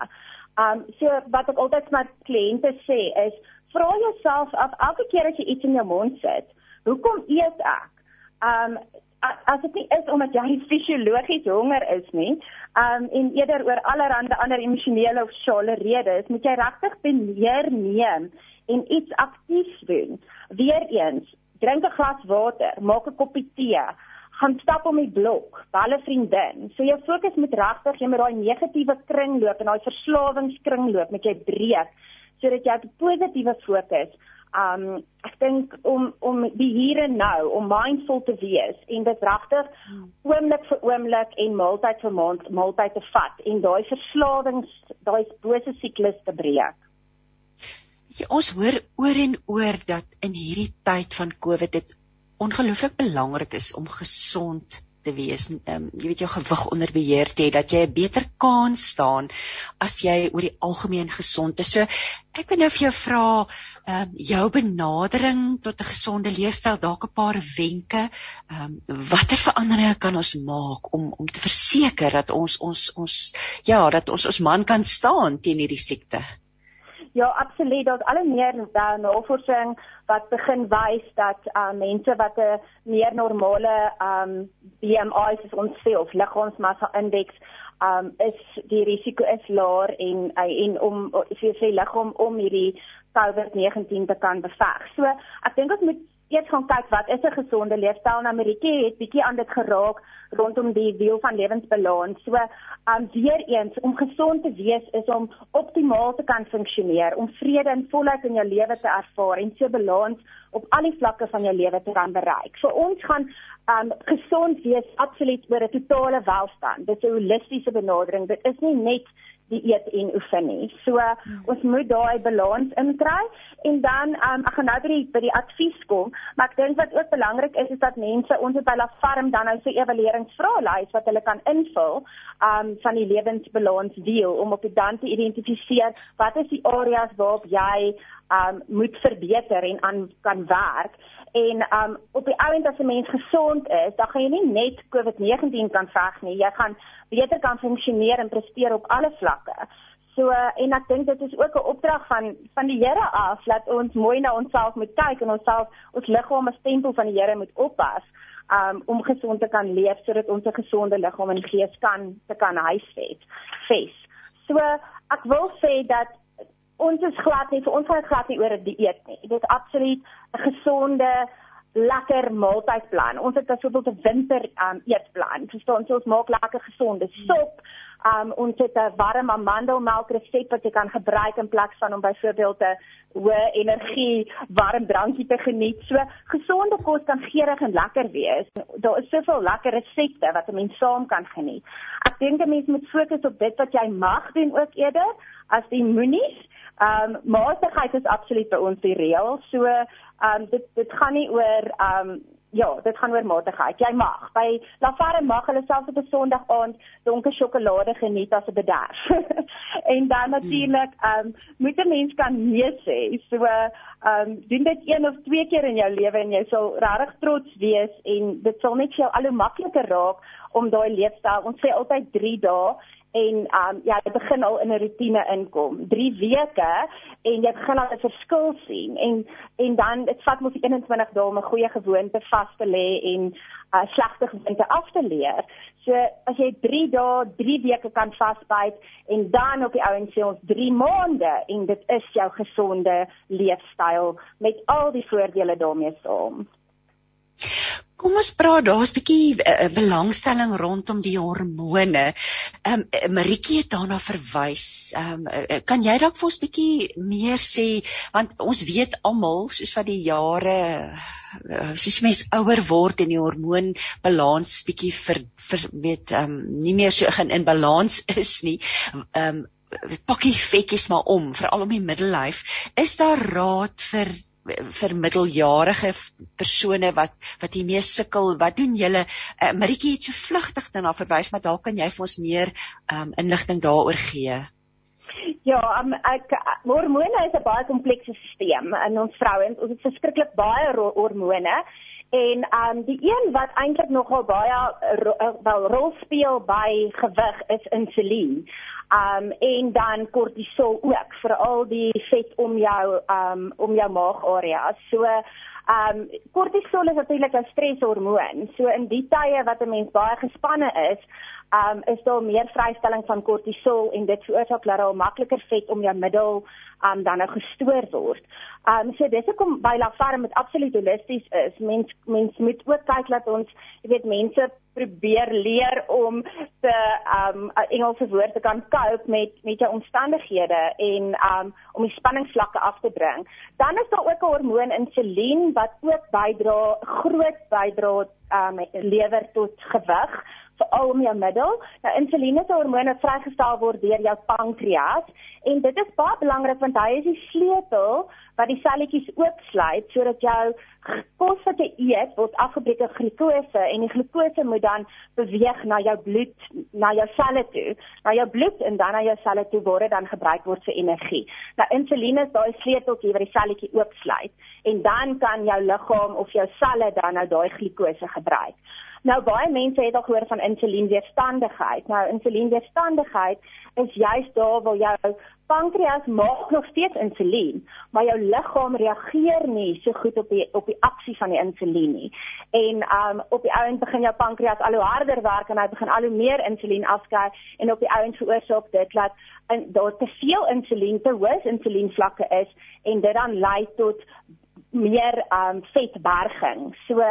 Um so wat ek altyd met kliënte sê is vra jouself af elke keer as jy iets in jou mond sit, hoekom eet ek? Um as dit nie is omdat jy fisiologies honger is nie, um en eerder oor allerlei ander emosionele of sosiale redes, moet jy regtig beheer neem en iets aktief doen. Weereens, drink 'n glas water, maak 'n koppie tee, gaan stap om die blok, bel 'n vriendin. So jou fokus moet regtig jy met daai negatiewe kringloop en daai verslawingskringloop met jy breek sodat jy op positiewe fokus. Um ek dink om om die hier en nou, om mindful te wees en dit regtig oomblik vir oomblik en maaltyd vir maand maaltyd te vat en daai verslawings, daai bose siklus te breek. Ja, ons hoor oor en oor dat in hierdie tyd van COVID dit ongelooflik belangrik is om gesond te wees. Ehm um, jy weet jou gewig onder beheer te hê dat jy 'n beter kans staan as jy oor die algemeen gesond is. So ek wil nou vir jou vra ehm um, jou benadering tot 'n gesonde leefstyl, dalk 'n paar wenke. Ehm um, watter veranderinge kan ons maak om om te verseker dat ons ons ons ja, dat ons ons man kan staan teen hierdie siekte? Ja, absoluut. Daar's al meer uh, navorsing wat begin wys dat uh, mense wat 'n meer normale um BMI soos ons sê of liggaamsmassa indeks um is die risiko is laer en uh, en om jy sê liggaam om hierdie COVID-19 te kan beveg. So, ek dink ons moet eers gaan kyk wat is 'n gesonde leefstyl in Amerika het bietjie aan dit geraak rondom die wiel van lewensbalans. So, um weer eens om gesond te wees is om optimaal te kan funksioneer, om vrede en volheid in jou lewe te ervaar en so balans op al die vlakke van jou lewe te kan bereik. Vir ons gaan um gesond wees absoluut oor 'n totale welstand. Dit is 'n holistiese benadering. Dit is nie net die eet en oefen nie. So hmm. ons moet daai balans inkry en dan um, ek gaan nou by die by die advies kom, maar ek dink wat ook belangrik is is dat mense ons op hulle farm dan nou so evalueringsvraelys wat hulle kan invul um van die lewensbalans deel om op die dan te identifiseer wat is die areas waarop jy um moet verbeter en aan kan werk en um op die ouend as 'n mens gesond is, dan gaan jy nie net COVID-19 kan veg nie, jy gaan beter kan funksioneer en presteer op alle vlakke. So en ek dink dit is ook 'n opdrag van van die Here af dat ons mooi na onsself moet kyk en onsself ons liggaam as tempel van die Here moet oppas um om gesond te kan leef sodat ons 'n gesonde liggaam en gees kan te kan huisves. Fes. So ek wil sê dat ons is glad nie vir ons gaan dit glad nie oor 'n dieet nie. Dit is absoluut 'n gesonde lekker maaltydplan. Ons het byvoorbeeld 'n winter um, eetplan. Verstaan, so ons maak lekker gesonde sop. Um ons het 'n warm amandelmelk resep wat jy kan gebruik in plaas van om byvoorbeeld 'n hoë energie warm drankie te geniet. So gesonde kos kan geurig en lekker wees. Daar is soveel lekker resepte wat 'n mens saam kan geniet. Ek dink 'n mens moet fokus op dit wat jy mag doen ook eerder as die moenies. Um matigheid is absoluut by ons die reël. So um dit dit gaan nie oor um ja, dit gaan oor matigheid. Jy mag by Lafarre mag hulle selfs op 'n Sondag aand donker sjokolade geniet as 'n bederf. en dan natuurlik um moet 'n mens kan nee sê. So um doen dit een of twee keer in jou lewe en jy sal regtig trots wees en dit sal net vir jou al hoe makliker raak om daai leefstyl. Ons sê altyd 3 dae en um ja, jy begin al in 'n rotine inkom. 3 weke en jy begin al 'n verskil sien en en dan dit vat mos 21 dae om 'n goeie gewoonte vas te lê en 'n uh, slegte gewoonte af te leer. So as jy 3 dae, 3 weke kan vasbyt en dan op die ouens sê ons 3 maande en dit is jou gesonde leefstyl met al die voordele daarmee saam. Kom ons praat daar's 'n bietjie uh, belangstelling rondom die hormone. Ehm um, Maritjie het daarna verwys. Ehm um, uh, kan jy dalk vir ons bietjie meer sê want ons weet almal soos wat die jare soos mens ouer word en die hormoonbalans bietjie vir vir weet ehm um, nie meer so in balans is nie. Ehm um, pakkie fetjies maar om veral om die middellyf. Is daar raad vir vir middeljarige persone wat wat hiermee sukkel wat doen julle uh, Maritjie het so vlugtig daarna verwys maar dalk kan jy vir ons meer um, inligting daaroor gee Ja, um, ek hormone is 'n baie komplekse stelsel in ons vrouens. Ons het verskriklik baie hormone En um die een wat eintlik nogal baie ro wel rol speel by gewig is insulien. Um en dan kortisol ook vir al die vet om jou um om jou maagareas. So um kortisol is natuurlik 'n streshormoon. So in die tye wat 'n mens baie gespanne is, um is daar meer vrystelling van kortisol en dit veroorsaak dat daar makliker vet om jou middel um dan nou gestoor word. Um so dis hoekom by Lafarm met absoluut holisties is. Mens mens moet ook kyk dat ons, jy weet, mense probeer leer om te um 'n Engelse woord te kan cope met met jou omstandighede en um om die spanningsvlakke af te bring. Dan is daar ook 'n hormoon insulien wat ook bydra groot bydra um lewer tot gewig veral om jou middel. Nou insulien is 'n hormoon wat vrygestel word deur jou pankreas en dit is baie belangrik want hy is die sleutel wat die selletjies oopsluit sodat jou kos wat jy eet word afgebreek in glikose en die glikose moet dan beweeg na jou bloed, na jou selle toe, na jou bloed en dan na jou selle toe word dit dan gebruik word vir energie. Nou insulien is daai sleuteltjie wat die selletjie oopsluit en dan kan jou liggaam of jou selle dan nou daai glikose gebruik. Nou baie mense het al gehoor van insulienweerstandigheid. Nou insulienweerstandigheid is juist daar waar jou pankreas maak nog steeds insulien, maar jou liggaam reageer nie so goed op die op die aksie van die insulien nie. En um op die ouend begin jou pankreas al hoe harder werk en hy begin al hoe meer insulien afskei en op die ouend veroorsaak dit dat en daar te veel insulien te hoë insulienvlakke is en dit dan lei tot meer um vetberging. So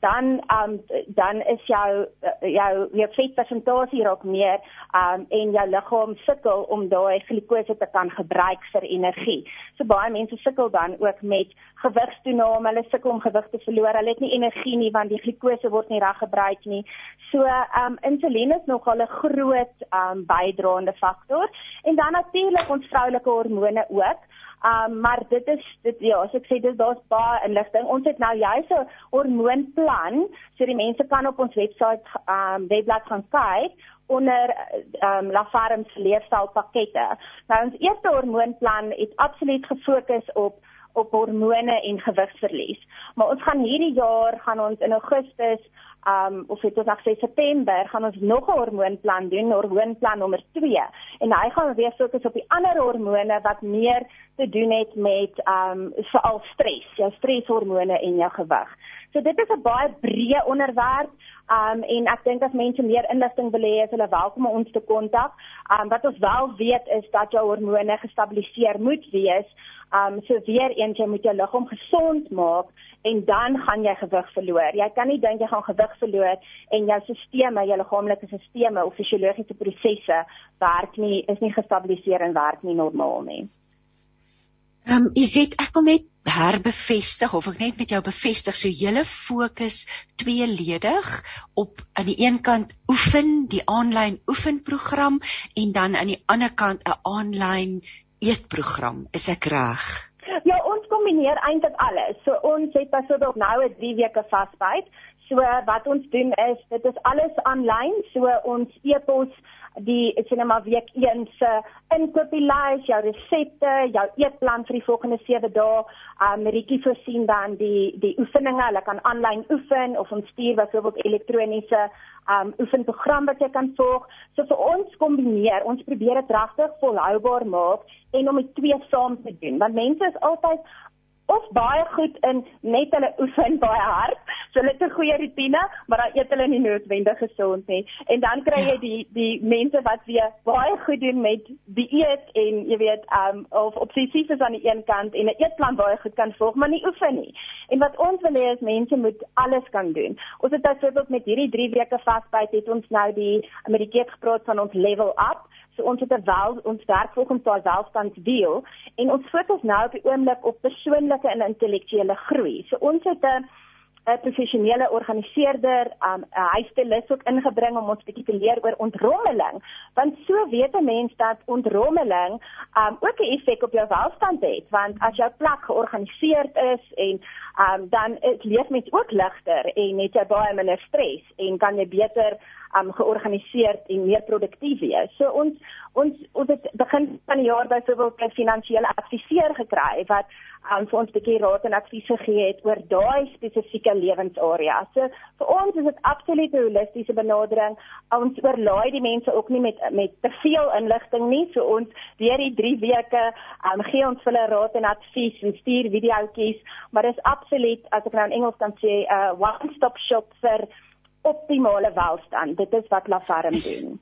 dan um dan is jou jou jou vetpersentasie raak meer um en jou liggaam sukkel om daai glikose te kan gebruik vir energie. So baie mense sukkel dan ook met gewigstoename, hulle sukkel om gewig te verloor. Hulle het nie energie nie want die glikose word nie reg gebruik nie. So um insulien is nogal 'n groot um bydraende faktor en dan natuurlik ons vroulike hormone ook. Um maar dit is dit ja, as ek sê dis daar's baie inligting. Ons het nou juist 'n hormoonplan, so die mense kan op ons webwerf um webblad gaan kyk onder um Lafarm se leefstylpakkette. Nou ons eerste hormoonplan het absoluut gefokus op op hormone en gewigsverlies. Maar ons gaan hierdie jaar gaan ons in Augustus um of dit is nog sê September gaan ons nog 'n hormoonplan doen, hormoonplan nommer 2 en hy gaan weer fokus op die ander hormone wat meer te doen het met um veral stres, jou streshormone en jou gewig. So dit is 'n baie breë onderwerp. Um en ek dink as mense meer inligting wil hê, is hulle welkom om ons te kontak. Um wat ons wel weet is dat jou hormone gestabiliseer moet wees. Um so weer eens jy moet jou liggaam gesond maak en dan gaan jy gewig verloor. Jy kan nie dink jy gaan gewig verloor en jou stelsels, jou liggaamlike stelsels of fisiologiese prosesse werk nie, is nie gestabiliseer en werk nie normaal nie. Ehm um, is dit ek wil net herbevestig of ek net met jou bevestig so julle fokus tweeledig op aan die een kant oefen die aanlyn oefenprogram en dan aan die ander kant 'n aanlyn eetprogram is ek reg? kombineer eintlik alles. So ons het byvoorbeeld nou 'n 3 weke vasbyt. So wat ons doen is dit is alles aanlyn. So ons e-pos die cinema week 1 se inkopieslys, jou resepte, jou eetplan vir die volgende 7 dae. Um Rietjie voorsien dan die die oefeninge. Hulle kan aanlyn oefen of ons stuur byvoorbeeld elektroniese um oefenprogram wat jy kan volg. So vir ons kombineer, ons probeer dit regtig volhoubaar maak en om dit twee saam te doen. Want mense is altyd of baie goed in net hulle oefen baie hard. So hulle het 'n goeie rotine, maar dan eet hulle nie noodwendig gesond nie. En dan kry jy ja. die die mense wat weer baie goed doen met dieet en jy weet, ehm um, of obsessief is aan die een kant en 'n eetplan baie goed kan volg, maar nie oefen nie. En wat ons wil hê is mense moet alles kan doen. Ons het byvoorbeeld met hierdie 3 weke vasbyt het ons nou die Amerikaans gepraat van ons level up So ons het 'n wel ons werk volgens daai welstandsdeel en ons fokus nou op die oomblik op persoonlike en intellektuele groei. So ons het 'n 'n professionele organiseerder, um, 'n huistelis ook ingebring om ons bietjie te leer oor ontrommeling, want so weet 'n mens dat ontrommeling um, ook 'n effek op jou welstand het, want as jou plek georganiseerd is en um, dan leef mens ook ligter en het jy baie minder stres en kan jy beter um georganiseerd en meer produktief wees. So ons ons ons het begin van die jaar byvoorbeeld 'n finansiële adviseur gekry wat um vir ons 'n bietjie raad en advies gegee het oor daai spesifieke lewensarea. So vir ons is dit absoluut 'n holistiese benadering. Ons oorlaai die mense ook nie met met te veel inligting nie. So ons deur die 3 weke um, gee ons hulle raad en advies en stuur videoetjies, maar dis absoluut as ek nou in Engels kan sê 'n uh, one-stop shop vir optimale welstand. Dit is wat La Ferme doen.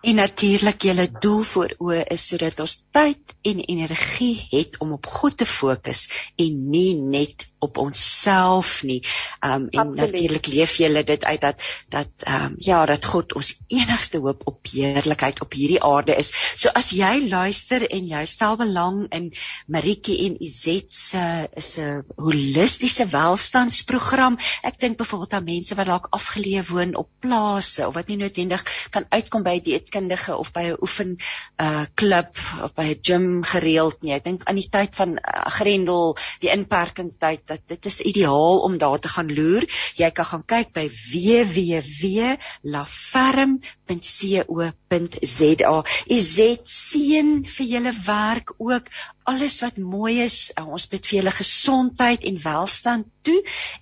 En natuurlik julle doel voor oë is sodat ons tyd en energie het om op God te fokus en nie net op onsself nie. Um en natuurlik leef julle dit uit dat dat um ja, dat God ons enigste hoop op heerlikheid op hierdie aarde is. So as jy luister en jy stel belang in Maritjie en Izet se 'n holistiese welstandsprogram. Ek dink byvoorbeeld aan mense wat dalk afgeleë woon op plase of wat nie noodwendig kan uitkom by 'n dieetkundige of by 'n oefen uh klub of by 'n gym gereeld nie. Ek dink aan die tyd van uh, Grendel, die inperkingstyd dat dit is ideaal om daar te gaan loer. Jy kan gaan kyk by www.laferm.co.za. Is dit seën vir julle werk ook alles wat mooi is. Ons bid vir julle gesondheid en welstand toe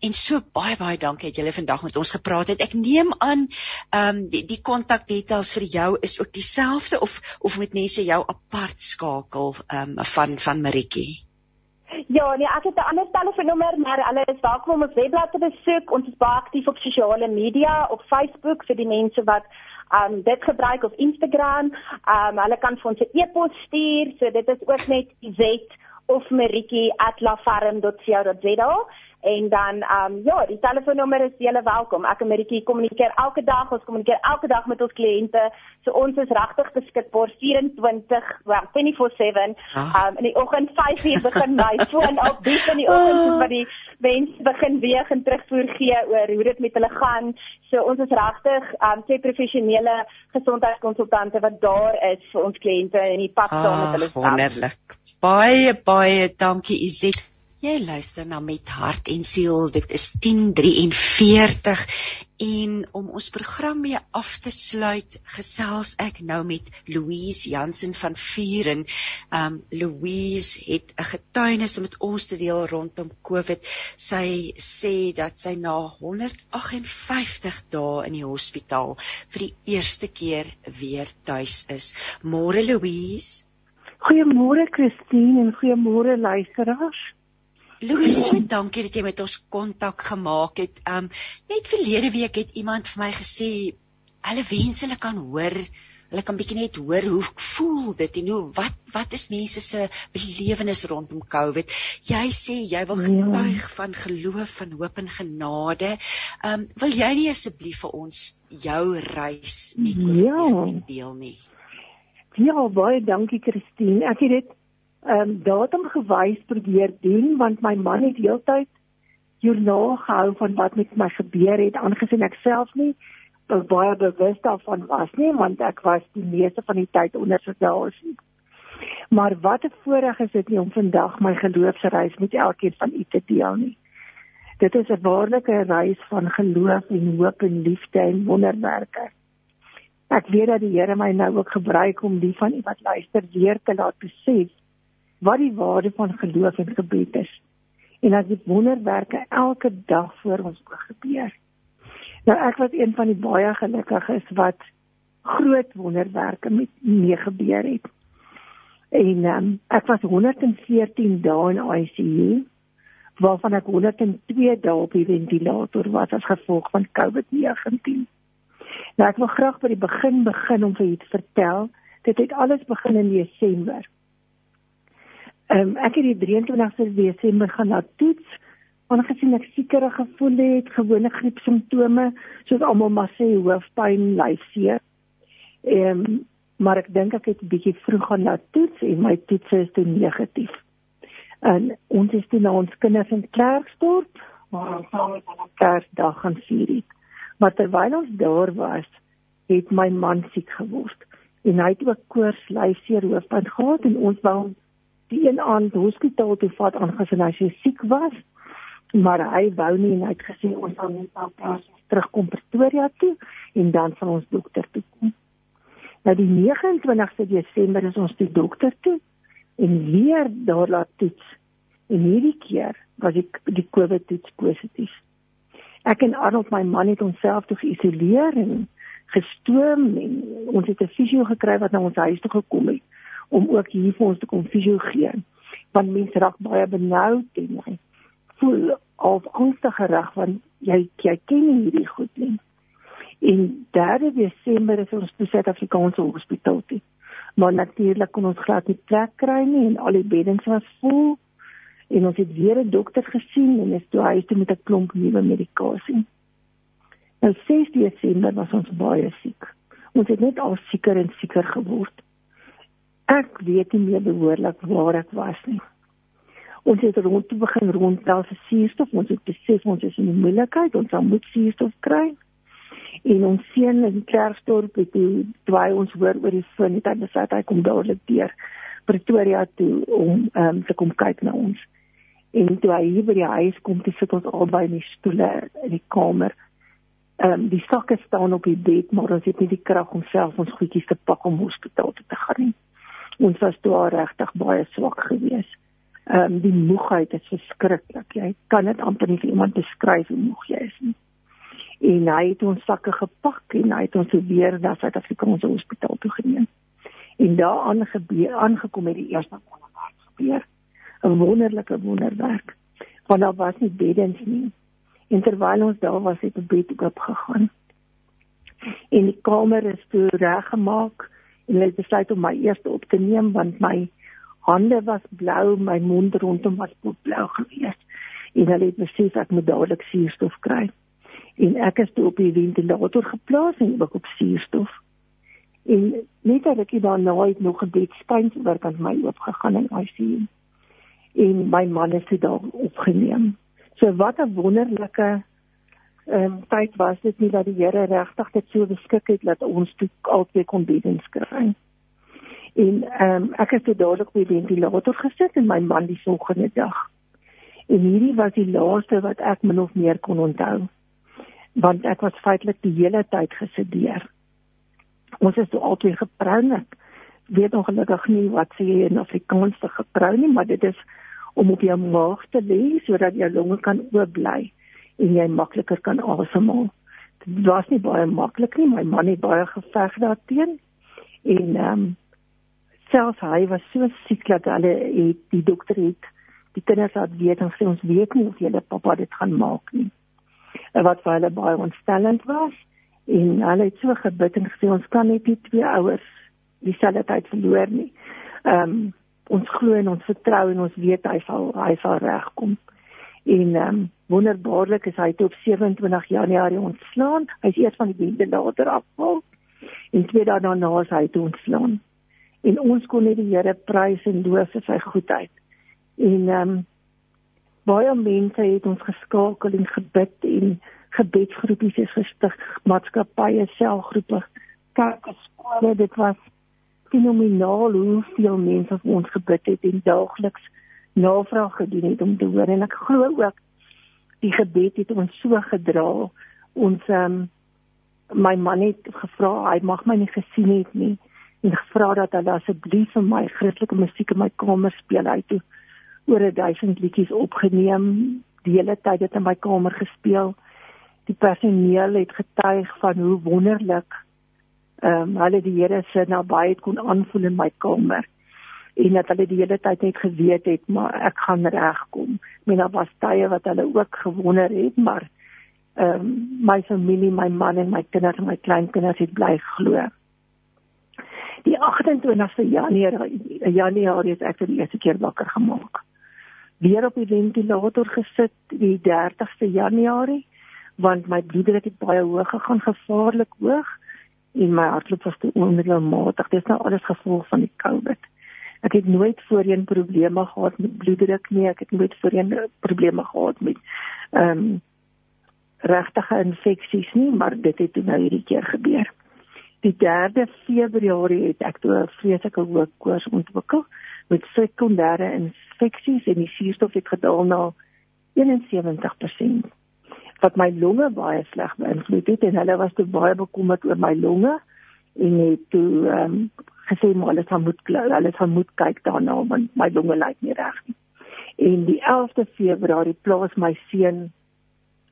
en so baie baie dankie dat julle vandag met ons gepraat het. Ek neem aan ehm um, die die kontakdetails vir jou is ook dieselfde of of moet mense jou apart skakel ehm um, van van Maritjie? Ja, nee, ek het 'n ander telefoonnommer, maar hulle is welkom om ons webblad te besoek. Ons is baie aktief op sosiale media, op Facebook vir die mense wat um dit gebruik op Instagram. Um hulle kan vir ons 'n e-pos stuur, so dit is ook net Z of Maritjie@lafarm.co.za en dan ehm um, ja, die telefoonnommer is julle welkom. Ek en Maritjie kommunikeer elke dag, ons kommunikeer elke dag met ons kliënte. So ons is regtig beskikbaar 24, well, 24/7. Ah. Ehm um, in die oggend 5:00 begin my foon op diep in die oggend oh. vir die mense begin weeg en terugvoer gee oor hoe dit met hulle gaan. So ons is regtig ehm um, twee professionele gesondheidskonsultante wat daar is vir ons kliënte en die pad saam met hulle. Wonderlik. Baie baie dankie Izet. Jy luister na met hart en siel. Dit is 10:43 en om ons program mee af te sluit, gesels ek nou met Louise Jansen van Vuren. Um Louise het 'n getuienis om met ons te deel rondom COVID. Sy sê dat sy na 158 dae in die hospitaal vir die eerste keer weer tuis is. Môre Louise. Goeiemôre Christine en goeiemôre luisteraars. Louis, so dankie dat jy met ons kontak gemaak het. Um net verlede week het iemand vir my gesê hulle wens hulle kan hoor, hulle kan bietjie net hoor hoe voel dit en hoe wat wat is mense se belewenis rondom COVID. Jy sê jy wil ja. getuig ja. van geloof, van hoop en genade. Um wil jy nie asseblief vir ons jou reis met COVID ja. deel nie? Ja, baie dankie Christine. Ek het dit ehm um, datum gewys probeer doen want my man het heeltyd joernaal gehou van wat met my gebeur het aangesien ek self nie baie bewus daarvan was nie want ek was die meeste van die tyd onder sedasie. Maar wat 'n voorreg is dit nie om vandag my geloofsreis met elkeen van u te deel nie. Dit is 'n wonderlike reis van geloof en hoop en liefde en wonderwerke. Ek weet dat die Here my nou ook gebruik om die van u wat luister weer te laat besef wat die waarde van geloof en gebed is. En as dit wonderwerke elke dag voor ons gebeur. Nou ek was een van die baie gelukkiges wat groot wonderwerke met mee gebeur het. En um, ek was 114 dae in ICU waarvan ek 102 dae op die ventilator was as gevolg van COVID-19. Nou ek wil graag by die begin begin om vir julle te vertel. Dit het alles begin in Desember. Ehm um, ek het die 23ste Desember gaan na toets aangesien ek siekerig gevoel het, gewone griep simptome soos almal maar sê hoofpyn, lyfseer. Ehm um, maar ek dink ek het 'n bietjie vroeg gaan na toets en my toets is toe negatief. En ons is toe na ons kinders in Klerksdorp waar ons saam met hulle Kersdag gaan vier het. Maar terwyl ons daar was, het my man siek geword en hy het ook koors, lyfseer, hoofpyn gehad en ons wou die een aand hospitaal toe vat aangesien hy siek was. Maar hy wou nie en hy het gesê ons sal net op plaas terugkom Pretoria toe en dan van ons dokter toe kom. Nou die 29ste Desember is ons die dokter toe en weer daar laat toets. En hierdie keer was die die COVID toets positief. Ek en Arnold my man het onsself toe geïsoleer en gestoom en ons het 'n fisio gekry wat na ons huis toe gekom het om ook hier vir ons te kom fisio gee. Want mense raak baie benoud en jy voel of angstig gereg want jy jy ken hierdie goed nie. En 3 Desember is ons by Suid-Afrikaanse Hospitaal toe. Maar natuurlik kon ons glad nie plek kry nie en al die beddens was vol en ons het weer 'n dokter gesien en is toe hy het met 'n klomp nuwe medikasie. Nou 6 Desember was ons baie siek. Ons het net al sieker en sieker geword. Ek weet nie meer behoorlik waar ek was nie. Ons het rond te begin rondtel vir suurstof. Ons het besef ons is in die moeilikheid. Ons moet suurstof kry. En ons seun in Klerksdorp het toe dwaai ons hoor oor die foon het hy besluit hy kom dadelik deur Pretoria toe om um, te kom kyk na ons. En toe hy hier by die huis kom, toe sit ons albei in die stoele in die kamer. Ehm um, die sakke staan op die bed, maar ons het nie die krag om self ons goedjies te pak om hospitaal toe te gaan nie. Ons was toe regtig baie swak geweest. Ehm um, die moegheid is verskriklik. Jy kan dit amper nie vir iemand beskryf hoe moeg jy is nie. En hy het ons sakke gepak en hy het ons weer na Suid-Afrikaanse hospitaal toe geneem. En daar aangebeur aangekom het die eerste wonderwerk gebeur. 'n Wonderlike wonderwerk. Want daar was nie beddens nie. En terwyl ons daar was, het 'n bed oop gegaan. En die kamer is toe reggemaak en het besluit om my eers op te neem want my hande was blou, my mond rondom was blou geweest. En hulle het besef ek moet dadelik suurstof kry. En ek is toe op die ventilator geplaas en ook op suurstof. En net dat ek daarna het nog 'n bedspynwerk aan my oopgegaan in ICU. En my man is toe daar opgeneem. So wat 'n wonderlike ehm um, tyd was dit nie dat die Here regtig dit so beskik het dat ons toe altyd kon bedens kry. En ehm um, ek het toe dadelik by die ventilator gesit en my man die volgende dag. En hierdie was die laaste wat ek min of meer kon onthou. Want ek was feitelik die hele tyd gesedeer. Ons is toe altyd geproun ek weet ongelukkig nie wat sê jy in Afrikaans te geproun nie, maar dit is om op jou maag te lê sodat jou longe kan oop bly en jy makliker kan asemhaal. Dit was nie baie maklik nie, my man het baie geveg daarteen. En ehm um, selfs hy was so siek dat hulle het die dokter het die kinders laat weet en sê ons weet nie of julle pappa dit gaan maak nie. En wat vir hulle baie ontstellend was en hulle het so gebid en gesê ons kan net nie twee ouers dieselfde tyd verloor nie. Ehm um, ons glo en ons vertrou en ons weet hy sal hy sal regkom. En ehm um, wonderbaarlik is hy op 27 Januarie ontslaan. Hy is eers van die bende later afval en twee dae daarna is hy ontslaan. En ons kon net die Here prys en loof vir sy goedheid. En ehm um, baie mense het ons geskakel en gebid en gebedsgroepies is gestig, maatskappye, selgroepe, kerke, skole, dit was fenomenaal hoeveel mense vir ons gebid het en daagliks navraag gedoen het om te hoor. En ek glo ook die gebed het ons so gedra. Ons um, my man het gevra hy mag my nie gesien het nie. En gevra dat hulle asseblief vir my Christelike musiek in my kamer speel. Hy toe oor 1000 liedjies opgeneem die hele tyd het in my kamer gespeel. Die personeel het getuig van hoe wonderlik ehm um, hulle die Here se nabyheid kon aanvoel in my kamer en dat hulle die hele tyd net geweet het maar ek gaan regkom. Men daar was tye wat hulle ook gewonder het, maar ehm um, my familie, my man en my kinders en my kleinkinders het bly glo. Die 28ste Januarie, Januarie het ek vir die eerste keer wakker gemaak. Weer op die ventilator gesit die 30ste Januarie want my bloeddruk het baie hoog gegaan, gevaarlik hoog en my hartklop was te onregelmatig. Dit is nou alles gevolg van die COVID. Ek het nooit voorheen probleme gehad met bloeddruk nie. Ek het nooit voorheen probleme gehad met ehm um, regtige infeksies nie, maar dit het nou hierdie keer gebeur. Die 3de Februarie het ek toe 'n vreeslike hoë koors ontwikkel met sekondêre infeksies en die suurstof het gedaal na 71% wat my longe baie sleg beïnvloed het en hulle was te baie bekommerd oor my longe en het toe ehm um, gesê maar hulle gaan moet hulle gaan moet kyk daarna want my longe lyk nie reg nie. En die 11de Februarie plaas my seun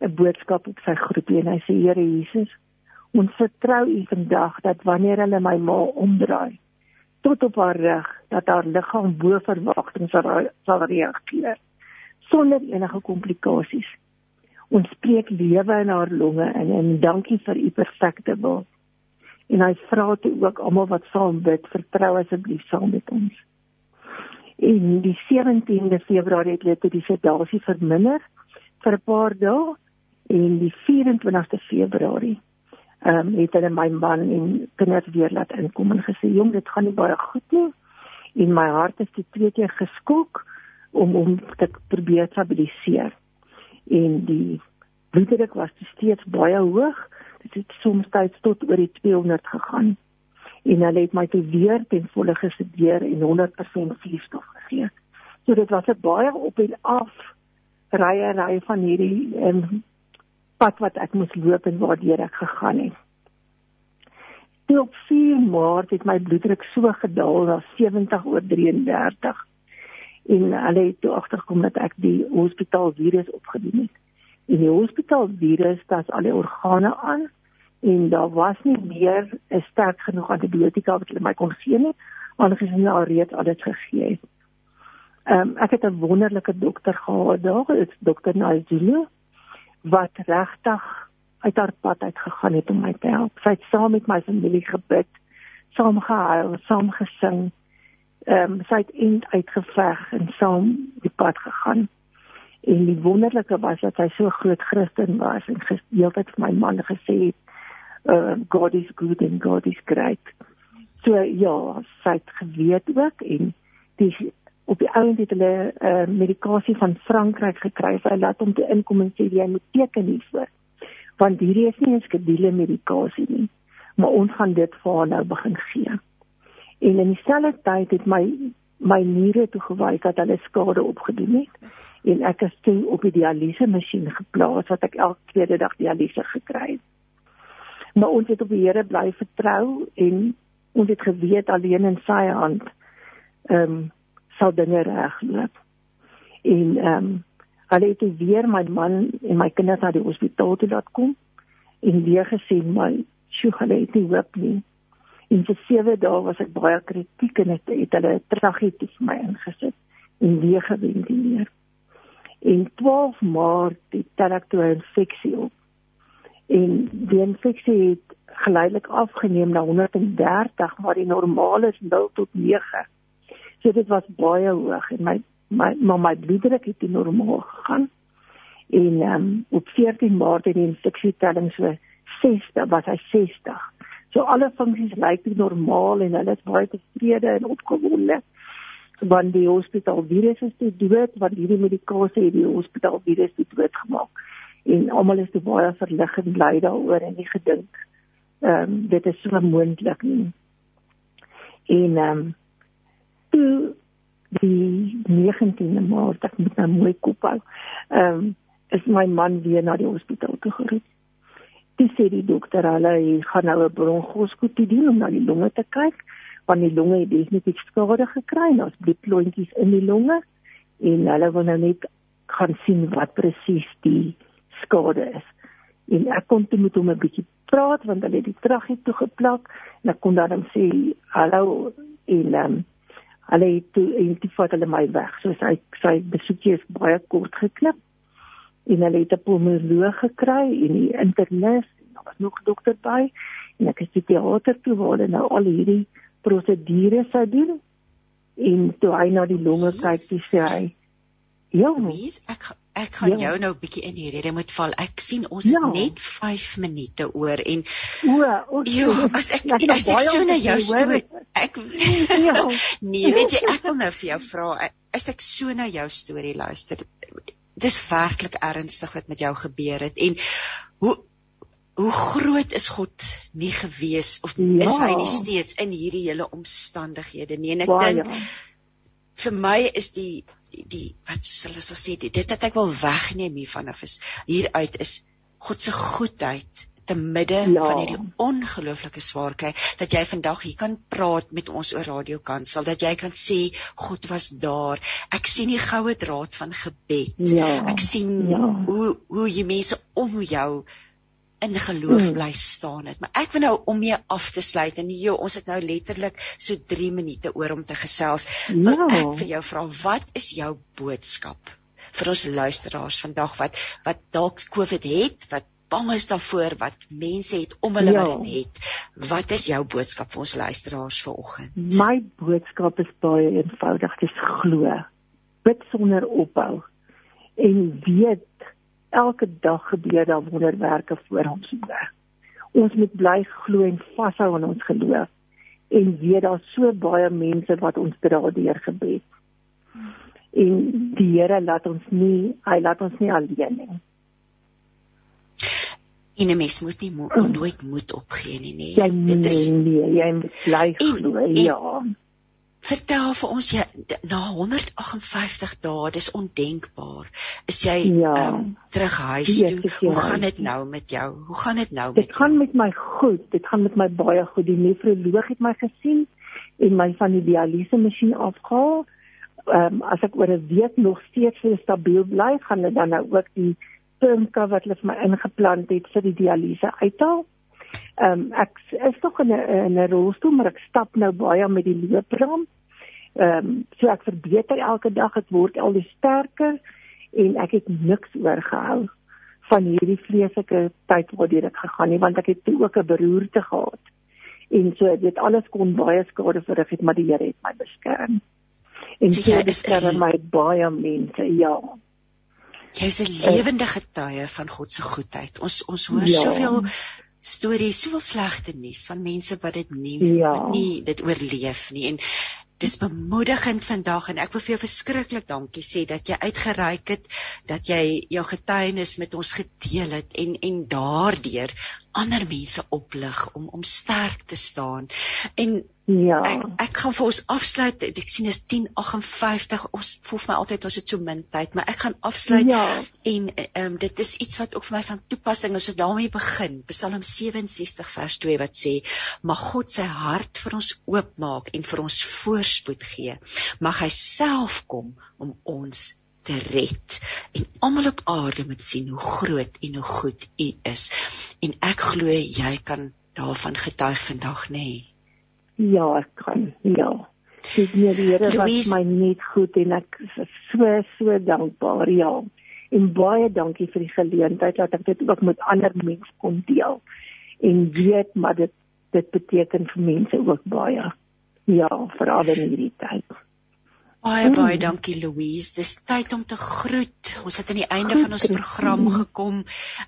'n boodskap op sy groepie en hy sê Here Jesus, ons vertrou U vandag dat wanneer hulle my ma omdraai tot op haar rug, dat haar liggaam bo verwagting sal sal reageer sonder enige komplikasies. Ons spreek lewe in haar longe in en dankie vir U perfekte wil. En hy vra toe ook almal wat saam bid, vertrou asseblief saam met ons. En die 17de Februarie het hulle die sedasie verminder vir 'n paar dae en die 24ste Februarie ehm um, het hulle my man en kinders weer laat inkom en gesê jong dit gaan nie baie goed nie en my hart is die twee keer geskok om om te probeer stabiliseer en die bloeddruk was steeds baie hoog dit het soms tyds tot oor die 200 gegaan en hulle het my toe weer ten volle gesedeer en 100% suurstof gegee so dit was 'n baie op en af rye ry van hierdie um, pad wat ek moes loop en waardeur ek gegaan het. Toe op 4 Maart het my bloeddruk so gedaal na 70 oor 33 en hulle het toe agtergekom dat ek die hospitaal virus opgedoen het. En die hospitaal virus tas al die organe aan en daar was nie meer 'n sterk genoeg antibiotika wat hulle my kon gee nie, aangesien hulle al reeds alles gegee het. Ehm um, ek het 'n wonderlike dokter gehad daar, dit is dokter Naizulu wat regtig uit haar pad uit gegaan het om my te help. Sy het saam met my familie gebid, saam gehuil, saam gesing. Ehm um, sy het eind uitgeveg en saam die pad gegaan. En die wonderlike was dat sy so groot Christen was en heeltyd vir my man gesê het, uh, God is good and God is great. So ja, sy het geweet ook en die op die ouend het hulle 'n uh, medikasie van Frankryk gekry. Sy laat hom te inkom en sê jy moet teken hiervoor. Want hierdie is nie 'n skedule medikasie nie, maar ons gaan dit vir haar nou begin gee. En in dieselfde tyd het my my niere toe gewaai dat hulle skade opgedoen het en ek is toe op die dialyse masjien geplaas wat ek elke tweede dag dialyse gekry het. Maar ons het op die Here bly vertrou en ons het geweet alleen in sy hand ehm um, sal dinge regloop. En ehm um, hulle het weer my man en my kinders na die hospitaal toe laat kom en weer gesê my sjoe hulle het nie hoop nie. En vir 7 dae was ek baie kritiek en het, het hulle tragedie vir my ingesit en weer gewentileer. En 12 Maart het ek toe 'n infeksie op. En die infeksie het geleidelik afgeneem na 130, maar die normale is 0 tot 9. So dit was baie hoog en my my maar my bloeddruk het normaal gegaan. En um, op 14 Maart het die infeksietelling so 60 was hy 60. So alle funksies lyk normaal en hulle is baie tevrede en opgewonde want die hospitaal virus is te dood want hierdie medikasie het die hospitaal virus te dood gemaak en almal is te baie verlig en bly daaroor en nie gedink ehm um, dit is so moontlik nie en ehm um, toe die 19de Maart ek moet nou mooi kop hou. Ehm um, is my man weer na die hospitaal toe geroep. Toe sê die dokter hulle gaan nou 'n bronkoskopie doen om na die longe te kyk want die longe het definitief skade gekry. Daar's bloedklontjies in die longe en hulle wil nou net gaan sien wat presies die skade is. En ek kon toe met hom 'n bietjie praat want hulle het die traggie toe geplak en ek kon dan sê hallo en um, hulle het toe en toe vat hulle my weg. So sy sy besoekie is baie kort geklip. En hulle het 'n pulmonoloog gekry en die internis en daar was nog dokter by en ek het die teater toe waar hulle nou al hierdie prosedures sou doen. En toe hy na die longe kyk, sê hy: "Ja, mens, ek Ek gaan ja. jou nou 'n bietjie in die rede moet val. Ek sien ons ja. het net 5 minute oor en o, okay. as ek as ek so na jou storie ek ja. nee, weet jy ek wil nou vir jou vra as ek so na jou storie luister. Dis werklik ernstig wat met jou gebeur het en hoe hoe groot is God nie gewees of ja. is hy nie steeds in hierdie hele omstandighede nie en ek dink vir my is die die, die wat hulle sal sê dit wat ek wil wegneem hiervan af is hieruit is God se goedheid te midde ja. van hierdie ongelooflike swaar kry dat jy vandag hier kan praat met ons oor radiokansel dat jy kan sê God was daar ek sien die goue draad van gebed ja. ek sien ja. hoe hoe jy mense om jou in geloof hmm. bly staan het. Maar ek wil nou om mee af te sluit en jo, ons het nou letterlik so 3 minute oor om te gesels. Ja. Wil ek vir jou vra wat is jou boodskap vir ons luisteraars vandag wat wat dalk COVID het, wat bang is daarvoor wat mense het om hulle ja. wat dit het. Wat is jou boodskap vir ons luisteraars vanoggend? My boodskap is baie eenvoudig, dis glo. Bid sonder ophou en weet elke dag gebeur daar wonderwerke voor ons oë. Ons moet bly glo en vashou aan ons geloof en weet daar so baie mense wat ons dra deur gebed. En die Here laat ons nie, hy laat ons nie alleen nie. En 'n mens moet nie mo nooit moed opgee nie, nee. Jy moet is... nee, jy moet bly glo, ja. Vertel vir ons jy na 158 dae, dis ondenkbaar. Is jy ja. um, terug huis toe? Hoe gaan dit nou met jou? Hoe gaan dit nou met Dit gaan met my goed. Dit gaan met my baie goed. Die nefroloog het my gesien en my van die dialyse masjien afgehaal. Ehm um, as ek oor 'n week nog steeds stabiel bly, gaan hulle dan nou ook die permka wat hulle vir my ingeplant het vir die dialyse uithaal. Ehm um, ek is nog in 'n 'n rolstoel, maar ek stap nou baie met die loopram. Ehm um, so ek verbeter elke dag, ek word al die sterker en ek het niks oorgehou van hierdie vreeslike tyd waardeur ek gegaan het want ek het toe ook 'n beroerte gehad. En so dit alles kon baie skade verrig het, maar die Here het my beskerm. En so jy beskerm my baie mense, ja. Jy's 'n lewende getuie van God se goedheid. Ons ons hoor ja. soveel stories, soveel slegte nuus van mense wat dit nie ja. nie dit oorleef nie en dis bemoedigend vandag en ek wil vir jou verskriklik dankie sê dat jy uitgereik het dat jy jou getuienis met ons gedeel het en en daardeur ander mense oplig om om sterk te staan. En ja, ek, ek gaan vir ons afsluit. Ek sien is 10:58. Ons voel vir my altyd ons het so min tyd, maar ek gaan afsluit ja. en ehm um, dit is iets wat ook vir my van toepassing is. Ons daarmee begin. Psalm 67 vers 2 wat sê: "Mag God sy hart vir ons oopmaak en vir ons voorspoed gee. Mag hy self kom om ons te red en almal op aarde moet sien hoe groot en hoe goed U is. En ek glo jy kan daarvan getuig vandag, nê? Nee. Ja, ek kan. Ja. Dit nie die Here was my net goed en ek is so so dankbaar. Ja. En baie dankie vir die geleentheid dat ek dit ook met ander mense kon deel. En weet maar dit dit beteken vir mense ook baie. Ja, veral in hierdie tyd. Baie mm. baie dankie Louise. Dis tyd om te groet. Ons het aan die einde van ons program gekom.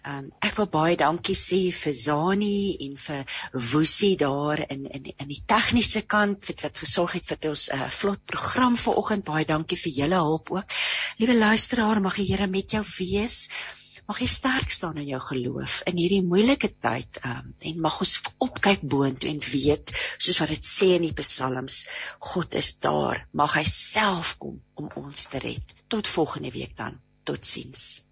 Um, ek wil baie dankie sê vir Zani en vir Woesie daar in in in die tegniese kant wat wat gesorg het vir ons 'n uh, vlot program vanoggend. Baie dankie vir julle hulp ook. Liewe luisteraar, mag die Here met jou wees mag jy sterk staan in jou geloof in hierdie moeilike tyd um, en mag ons opkyk boontoe en weet soos wat dit sê in die psalms God is daar. Mag hy self kom om ons te red. Tot volgende week dan. Totsiens